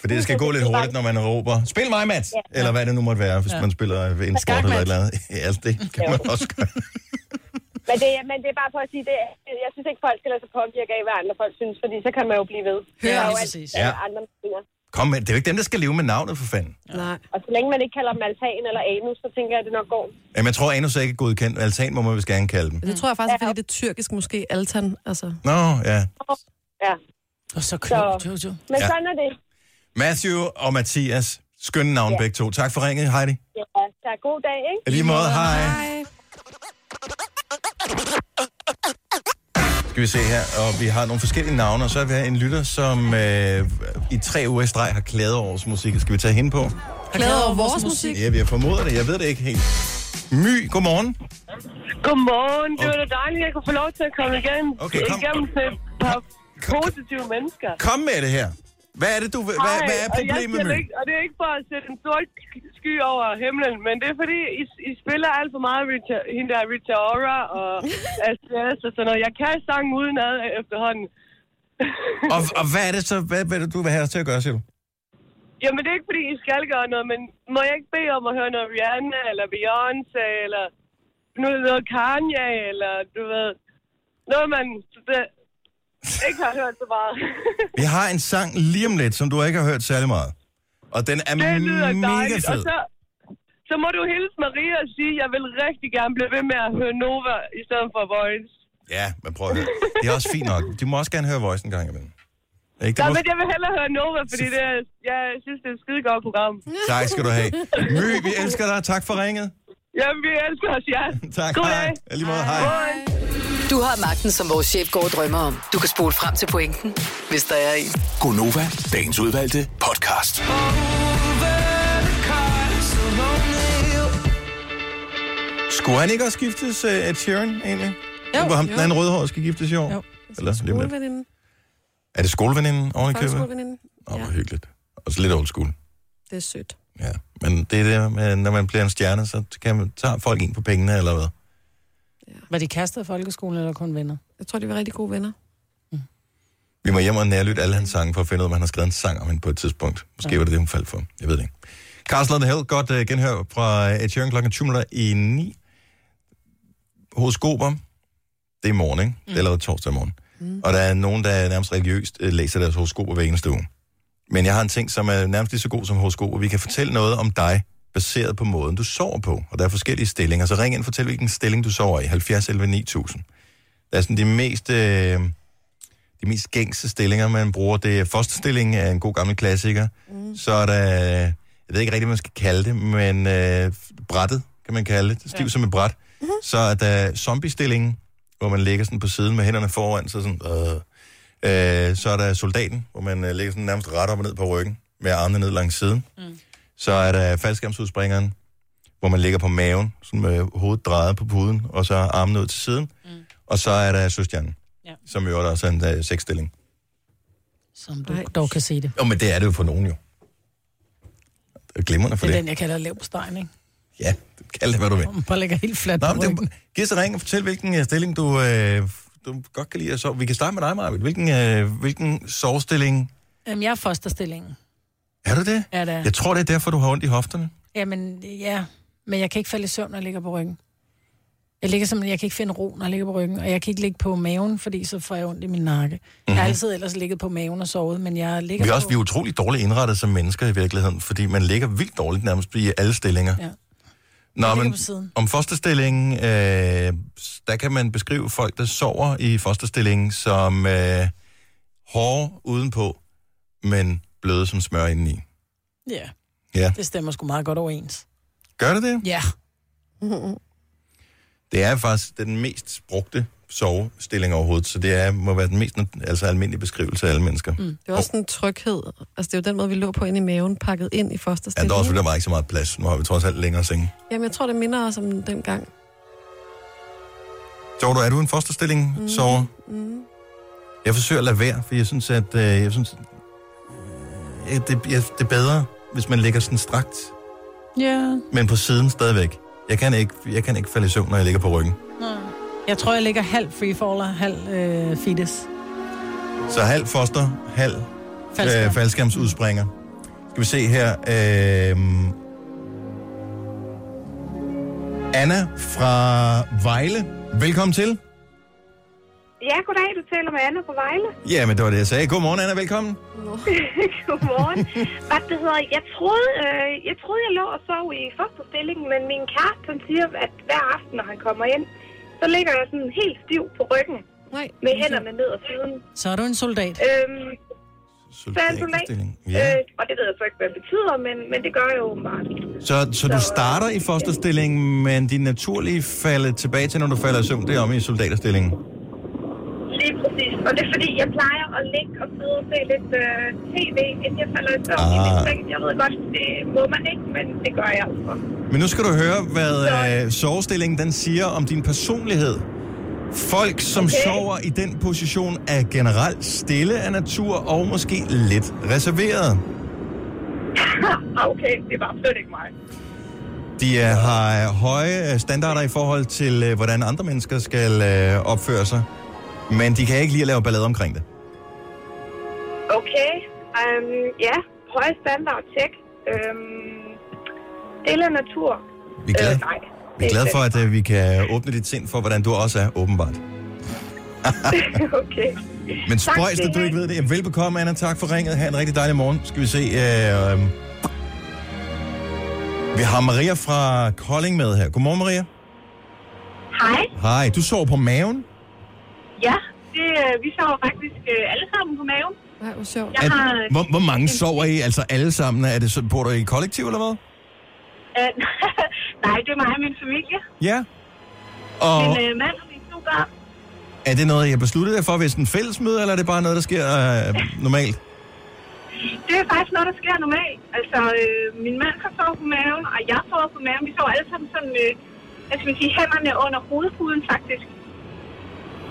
For det skal gå lidt hurtigt, når man råber, spil mig, Matt! Ja. Eller hvad det nu måtte være, hvis Ja. man spiller en sport eller et eller andet. Ja, altså, det kan man også gøre. Men det, men det er bare for at sige, det, jeg synes ikke, folk skal lade sig påvirke af, hvad andre folk synes, fordi så kan man jo blive ved. Hør, er jo præcis. Ja. andre meninger. Kom med, det er jo ikke dem, der skal leve med navnet, for fanden. Nej. Og så længe man ikke kalder dem altan eller anus, så tænker jeg, at det nok går. Jamen, jeg tror, Anus er ikke godkendt. Altan må man vist gerne kalde dem. Det tror jeg faktisk, er, fordi det er tyrkisk måske Altan. Altså. Nå, ja. Ja. Og så klogt, Jojo. Men Ja. sådan er det. Matthew og Mathias. Skønne navn Ja. begge to. Tak for ringet, Heidi. Ja, tak. God dag, ikke? Lige måde, hej. Skal vi se her, og vi har nogle forskellige navne, og så har vi en lytter, som øh, i tre uger i streg har klaget over vores musik. Skal vi tage hende på? Glæder over vores musik. Ja, vi har formodet det. Jeg ved det ikke helt. My, godmorgen. Godmorgen. Det var da dejligt, at jeg kunne få lov til at komme igen. Okay, kom. Igennem til et par positive mennesker. Kom med det her. Hvad er det, du... Hvad, Hej, hvad er problemet, det ikke, Og det er ikke for at sætte en sort sky over himlen, men det er fordi, I, I spiller alt for meget Rita, hende der Rita Ora og SAS og sådan noget. Jeg kan sange udenad efterhånden. Og, og hvad er det så, hvad, det, du vil have os til at gøre, siger du? Jamen, det er ikke fordi, I skal gøre noget, men må jeg ikke bede om at høre noget Rihanna, eller Beyoncé, eller noget, noget Kanye, eller du ved, noget man det, ikke har hørt så meget. Vi har en sang lige om lidt, som du ikke har hørt særlig meget. Og den er det lyder mega dejligt. Og fed. så, så må du hilse Maria og sige, at jeg vil rigtig gerne blive ved med at høre Nova i stedet for Voice. Ja, men prøv at høre. Det er også fint nok. De må også gerne høre Voice en gang imellem. Ikke? Nej, må... men jeg vil hellere høre Nova, fordi det er, jeg synes, det er et skide godt program. Tak skal du have. My, vi elsker dig. Tak for ringet. Jamen, vi elsker os, ja. Tak, God hej. dag. Lige måde, hej. Du har magten, som vores chef går og drømmer om. Du kan spole frem til pointen, hvis der er en. Gonova, dagens udvalgte podcast. Skulle han ikke også giftes, uh, Ed Sheeran, egentlig? Jo. Det var ham, Jo. den anden rødhård skal giftes i år? Jo. Eller lige om lidt. Skoleveninde. Er det skoleveninden oven i købet? Folkeskoleveninde. Åh, hvor hyggeligt. Og så lidt old school. Det er sødt. Ja, men det er det, med, når man bliver en stjerne, så kan man, tager folk ind på pengene, eller hvad? Var de kastet i folkeskolen, eller kun venner? Jeg tror, de var rigtig gode venner. Vi må hjem og nærlytte alle hans sange, for at finde ud af, om han har skrevet en sang om hende på et tidspunkt. Måske ja. var det det, hun faldt for. Jeg ved det ikke. Castle on the godt uh, genhør fra Ed Sheeran klokken 20 minutter i 9. Horoskoper, det er i morgen, ikke? Mm. Det er allerede torsdag i morgen. Mm. Og der er nogen, der nærmest religiøst uh, læser deres horoskoper hver eneste uge. Men jeg har en ting, som er nærmest lige så god som horoskoper. Vi kan fortælle noget om dig, baseret på måden, du sover på. Og der er forskellige stillinger. Så ring ind og fortæl, hvilken stilling du sover i. 70 11 9000. Der er sådan de mest... Øh, de mest gængse stillinger, man bruger. Det er fosterstilling er en god gammel klassiker. Mm. Så er der, jeg ved ikke rigtig, hvad man skal kalde det, men øh, brættet, kan man kalde det. Stiv ja. som et bræt. Mm-hmm. Så er der zombiestillingen, hvor man ligger sådan på siden med hænderne foran, så sådan... Øh, øh, så er der soldaten, hvor man øh, ligger sådan nærmest ret op og ned på ryggen, med armene ned langs siden. Mm. Så er der faldskærmsudspringeren, hvor man ligger på maven, sådan med hovedet drejet på puden, og så armene ud til siden. Mm. Og så er der søstjernen, Ja. som jo også er en uh, sexstilling. Som du dog kan se det. Jo, men det er det jo for nogen jo. Glimrende for Det er det. den, jeg kalder lav på stegen, ikke? Ja, kald det, hvad du vil. Man bare lægger helt fladt Nå, på det, ryggen. er- giv et ring og fortæl, hvilken øh, stilling du, øh, du godt kan lide at sove. Vi kan starte med dig, Marvind. Hvilken, øh, hvilken sovestilling Jamen, jeg er fosterstillingen. er du det? Ja, det er. Jeg tror, det er derfor, du har ondt i hofterne. Jamen, ja. Men jeg kan ikke falde i søvn, når jeg ligger på ryggen. Jeg ligger simpelthen, jeg kan ikke finde ro, når jeg ligger på ryggen, og jeg kan ikke ligge på maven, fordi så får jeg ondt i min nakke. Mm-hmm. Jeg har altid ellers ligget på maven og sovet, men jeg ligger Vi er på... også vi er utroligt dårligt indrettet som mennesker i virkeligheden, fordi man ligger vildt dårligt nærmest i alle stillinger. Ja. Nå, men om fosterstillingen, øh, der kan man beskrive folk, der sover i fosterstillingen som øh, hårde udenpå, men bløde som smør indeni. Ja, Ja. det stemmer sgu meget godt overens. Gør det det? Ja. Det er faktisk den mest brugte sovestilling overhovedet, så det er, må være den mest altså, almindelige beskrivelse af alle mennesker. Mm. Det er også en tryghed. Altså, det er jo den måde, vi lå på ind i maven, pakket ind i Ja, fosterstilling. der er også, fordi der var ikke så meget plads. Nu har vi trods alt længere seng. Jamen, jeg tror, det minder os om den gang. Sover du, er du i en fosterstilling, mm. sover? Mm. Jeg forsøger at lade være, for jeg synes, at øh, jeg synes, øh, det, jeg, det er bedre, hvis man ligger sådan strakt, Ja. men på siden stadigvæk. Jeg kan ikke, jeg kan ikke falde i søvn, når jeg ligger på ryggen. Jeg tror, jeg ligger halv freefaller, halv øh, fetus. Så halv foster, halv Faldskærm. øh, faldskærmsudspringer. Skal vi se her. Øh, Anna fra Vejle. Velkommen til. Ja, goddag, du taler med Anna fra Vejle. Ja, men det var det, jeg sagde. Godmorgen, Anna. Velkommen. Godmorgen. Hvad det hedder, jeg troede, øh, jeg troede, jeg lå og sov i fosterstilling, men min kæreste, han siger, at hver aften, når han kommer ind, så ligger jeg sådan helt stiv på ryggen. Nej. Med hænderne ned ad siden. Så er du en soldat. Øhm, så er en soldat. Ja. Øh, og det ved jeg så ikke, hvad det betyder, men, men det gør jeg åbenbart. Så, så du starter i fosterstilling, men din naturlige falde tilbage til, når du falder i søvn, det er om i soldaterstillingen. Lige præcis. Og det er fordi, jeg plejer at ligge og sidde og se lidt øh, tv, inden jeg falder i søvn. i Ah. min seng. Jeg ved godt, det må man ikke, men det gør jeg altså. Men nu skal du høre, hvad øh, sovestillingen den siger om din personlighed. Folk, som okay. sover i den position, er generelt stille af natur og måske lidt reserveret. Ah, okay, det var absolut ikke mig. De øh, har øh, høje øh, standarder i forhold til, hvordan andre mennesker skal opføre sig. Men de kan ikke lide at lave ballade omkring det. Okay, um, ja, høj standard, tjek. Um, stille natur. Vi er glade, Øh, nej. vi er glade for, at øh, vi kan åbne dit sind for, hvordan du også er, åbenbart. okay. Men spøjs, at du ikke ved det. Velbekomme, Anna. Tak for ringet. Ha' en rigtig dejlig morgen. Skal vi se. Øh, øh, vi har Maria fra Kolding med her. Godmorgen, Maria. Hej. Hej. Du sover på maven? Ja, det, øh, vi sover faktisk øh, alle sammen på maven. Nej, hvor sjovt. Jeg har... Er, hvor, hvor mange sover I? Altså alle sammen? Er det så, bor du i kollektiv, eller hvad? Øh, nej, det er mig og min familie. Ja. Og Min øh, mand og mine to børn. er det noget, jeg besluttede jer for ved en fællesmøde, eller er det bare noget, der sker øh, normalt? Det er faktisk noget, der sker normalt. Altså, øh, min mand kan sove på maven, og jeg sover på maven. Vi sover alle sammen sådan, øh, hvad skal man sige, hænderne under hovedpuden faktisk.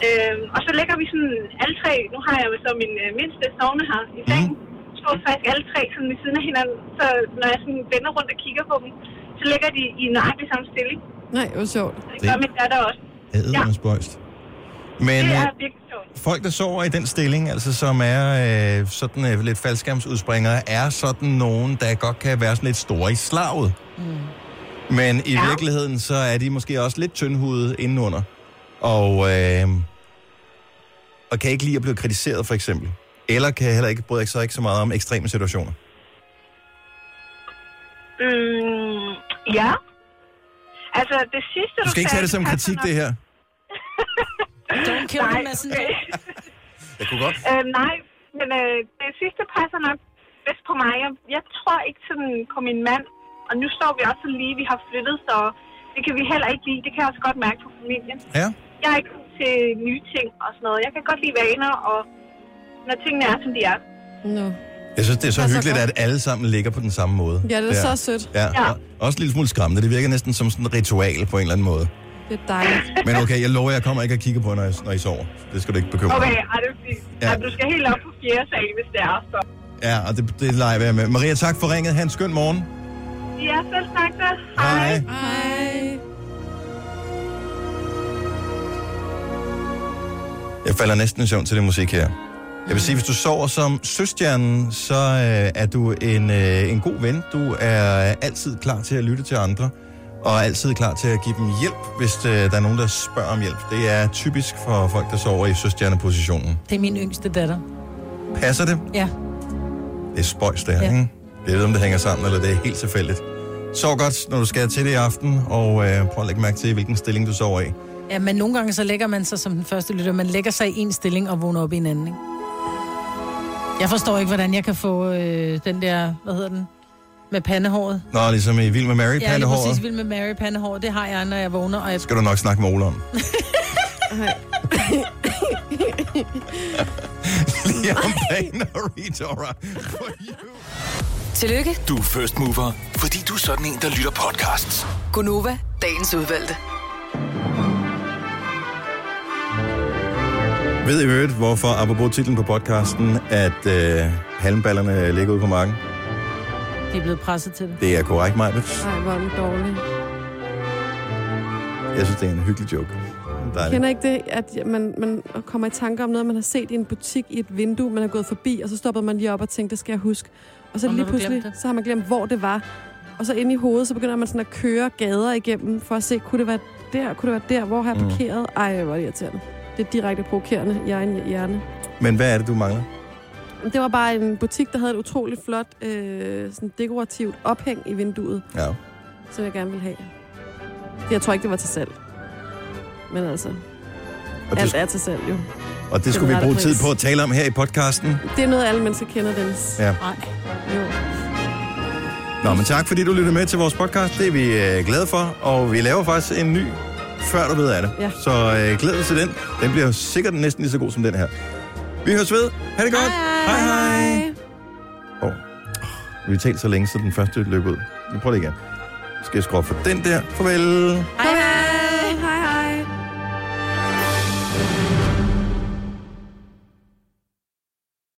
Øh, og så lægger vi sådan alle tre, nu har jeg jo så min øh, mindste sovne her i sengen, mm. så faktisk alle tre sådan ved siden af hinanden. Så når jeg sådan vender rundt og kigger på dem, så ligger de i nøjagtig samme stilling. Nej, hvor sjovt. Det gør min datter også. Æder ja. spøjst. Men det er øh, folk, der sover i den stilling, altså som er øh, sådan øh, lidt faldskærmsudspringere, er sådan nogen, der godt kan være sådan lidt store i slaget. Mm. Men i ja. virkeligheden, så er de måske også lidt tyndhudede indenunder. Og, øh, og kan ikke lide at blive kritiseret, for eksempel. Eller kan heller ikke bryde sig ikke så meget om ekstreme situationer. Mm, ja. Altså, det sidste, Du skal ikke tage det som kritik, det her. Don't kill Nej, the messenger. Jeg kunne godt. Øh, nej, men øh, det sidste passer nok bedst på mig. Jeg, jeg tror ikke sådan på min mand. Og nu står vi også så lige, vi har flyttet, så det kan vi heller ikke lide. Det kan jeg også godt mærke på familien. Ja. Jeg er ikke til nye ting og sådan noget. Jeg kan godt lide vaner, og når tingene er, som de er. No. Jeg synes, det er så Passer hyggeligt, godt. at alle sammen ligger på den samme måde. Ja, det er Der. så sødt. Ja, Ja. og også en lille smule skræmmende. Det virker næsten som sådan et ritual på en eller anden måde. Det er dejligt. Men okay, jeg lover, jeg kommer ikke at kigge på, når I, når I sover. Det skal du ikke bekymre dig Okay, om. ej, det er fint. Ja. Ja. Du skal helt op på fjerde sal, hvis det er. Så. Ja, og det, det leger jeg med. Maria, tak for ringet. Ha' en skøn morgen. Ja, selv tak da. Hej. Hej. Jeg falder næsten i søvn til det musik her. Jeg vil sige, hvis du sover som søstjernen, så øh, er du en, øh, en god ven. Du er altid klar til at lytte til andre, og altid klar til at give dem hjælp, hvis øh, der er nogen, der spørger om hjælp. Det er typisk for folk, der sover i søstjernepositionen. Det er min yngste datter. Passer det? Ja. Det er spøjs, det her, Ja. ikke? Jeg ved, om det hænger sammen, eller det er helt tilfældigt. Sov godt, når du skal til det i aften, og øh, prøv at lægge mærke til, hvilken stilling du sover i. Ja, men nogle gange så lægger man sig som den første lytter. Man lægger sig i en stilling og vågner op i en anden, ikke? Jeg forstår ikke, hvordan jeg kan få øh, den der, hvad hedder den, med pandehåret. Nå, ligesom i Vild med Mary, Ja, lige pandehåret. præcis vild med Mary pandehår. Det har jeg, når jeg vågner. Og jeg... skal du nok snakke med Ole om. Liam Payne og Rita Tillykke, Du er first mover, fordi du er sådan en, der lytter podcasts. Gunova, dagens udvalgte. Ved I øvrigt, hvorfor, apropos titlen på podcasten, at øh, halmballerne ligger ude på marken? De er blevet presset til det. Det er korrekt, Majbet. Ej, hvor er den dårlig. Jeg synes, det er en hyggelig joke. Dejligt. Kender ikke det, at man, man kommer i tanker om noget, man har set i en butik i et vindue, man har gået forbi, og så stoppede man lige op og tænkte, det skal jeg huske. Og så Og lige pludselig, så har man glemt, hvor det var. Og så inde i hovedet, så begynder man sådan at køre gader igennem, for at se, kunne det være der, kunne det være der, hvor har jeg Mm. parkeret? Ej, hvor er det irriterende. Det er direkte provokerende i egen hjerne. Men hvad er det, du mangler? Det var bare en butik, der havde et utroligt flot øh, sådan dekorativt ophæng i vinduet, Ja. som jeg gerne ville have. Jeg tror ikke, det var til salg. Men altså, Og alt det, er til salg jo. og det skulle vi bruge tid på at tale om her i podcasten. Det er noget, alle mennesker kender, Dennis. Ja. Nej. Jo. Nå, men tak fordi du lyttede med til vores podcast. Det er vi øh, glade for. Og vi laver faktisk en ny, før du ved af det. Ja. Så øh, glæd dig til den. Den bliver sikkert næsten lige så god som den her. Vi høres ved. Ha' det godt. Hej hej. hej. Oh. Vi har talt så længe, så den første løb ud. Vi prøver det igen. Skal jeg skrue for den der? Farvel. Hej.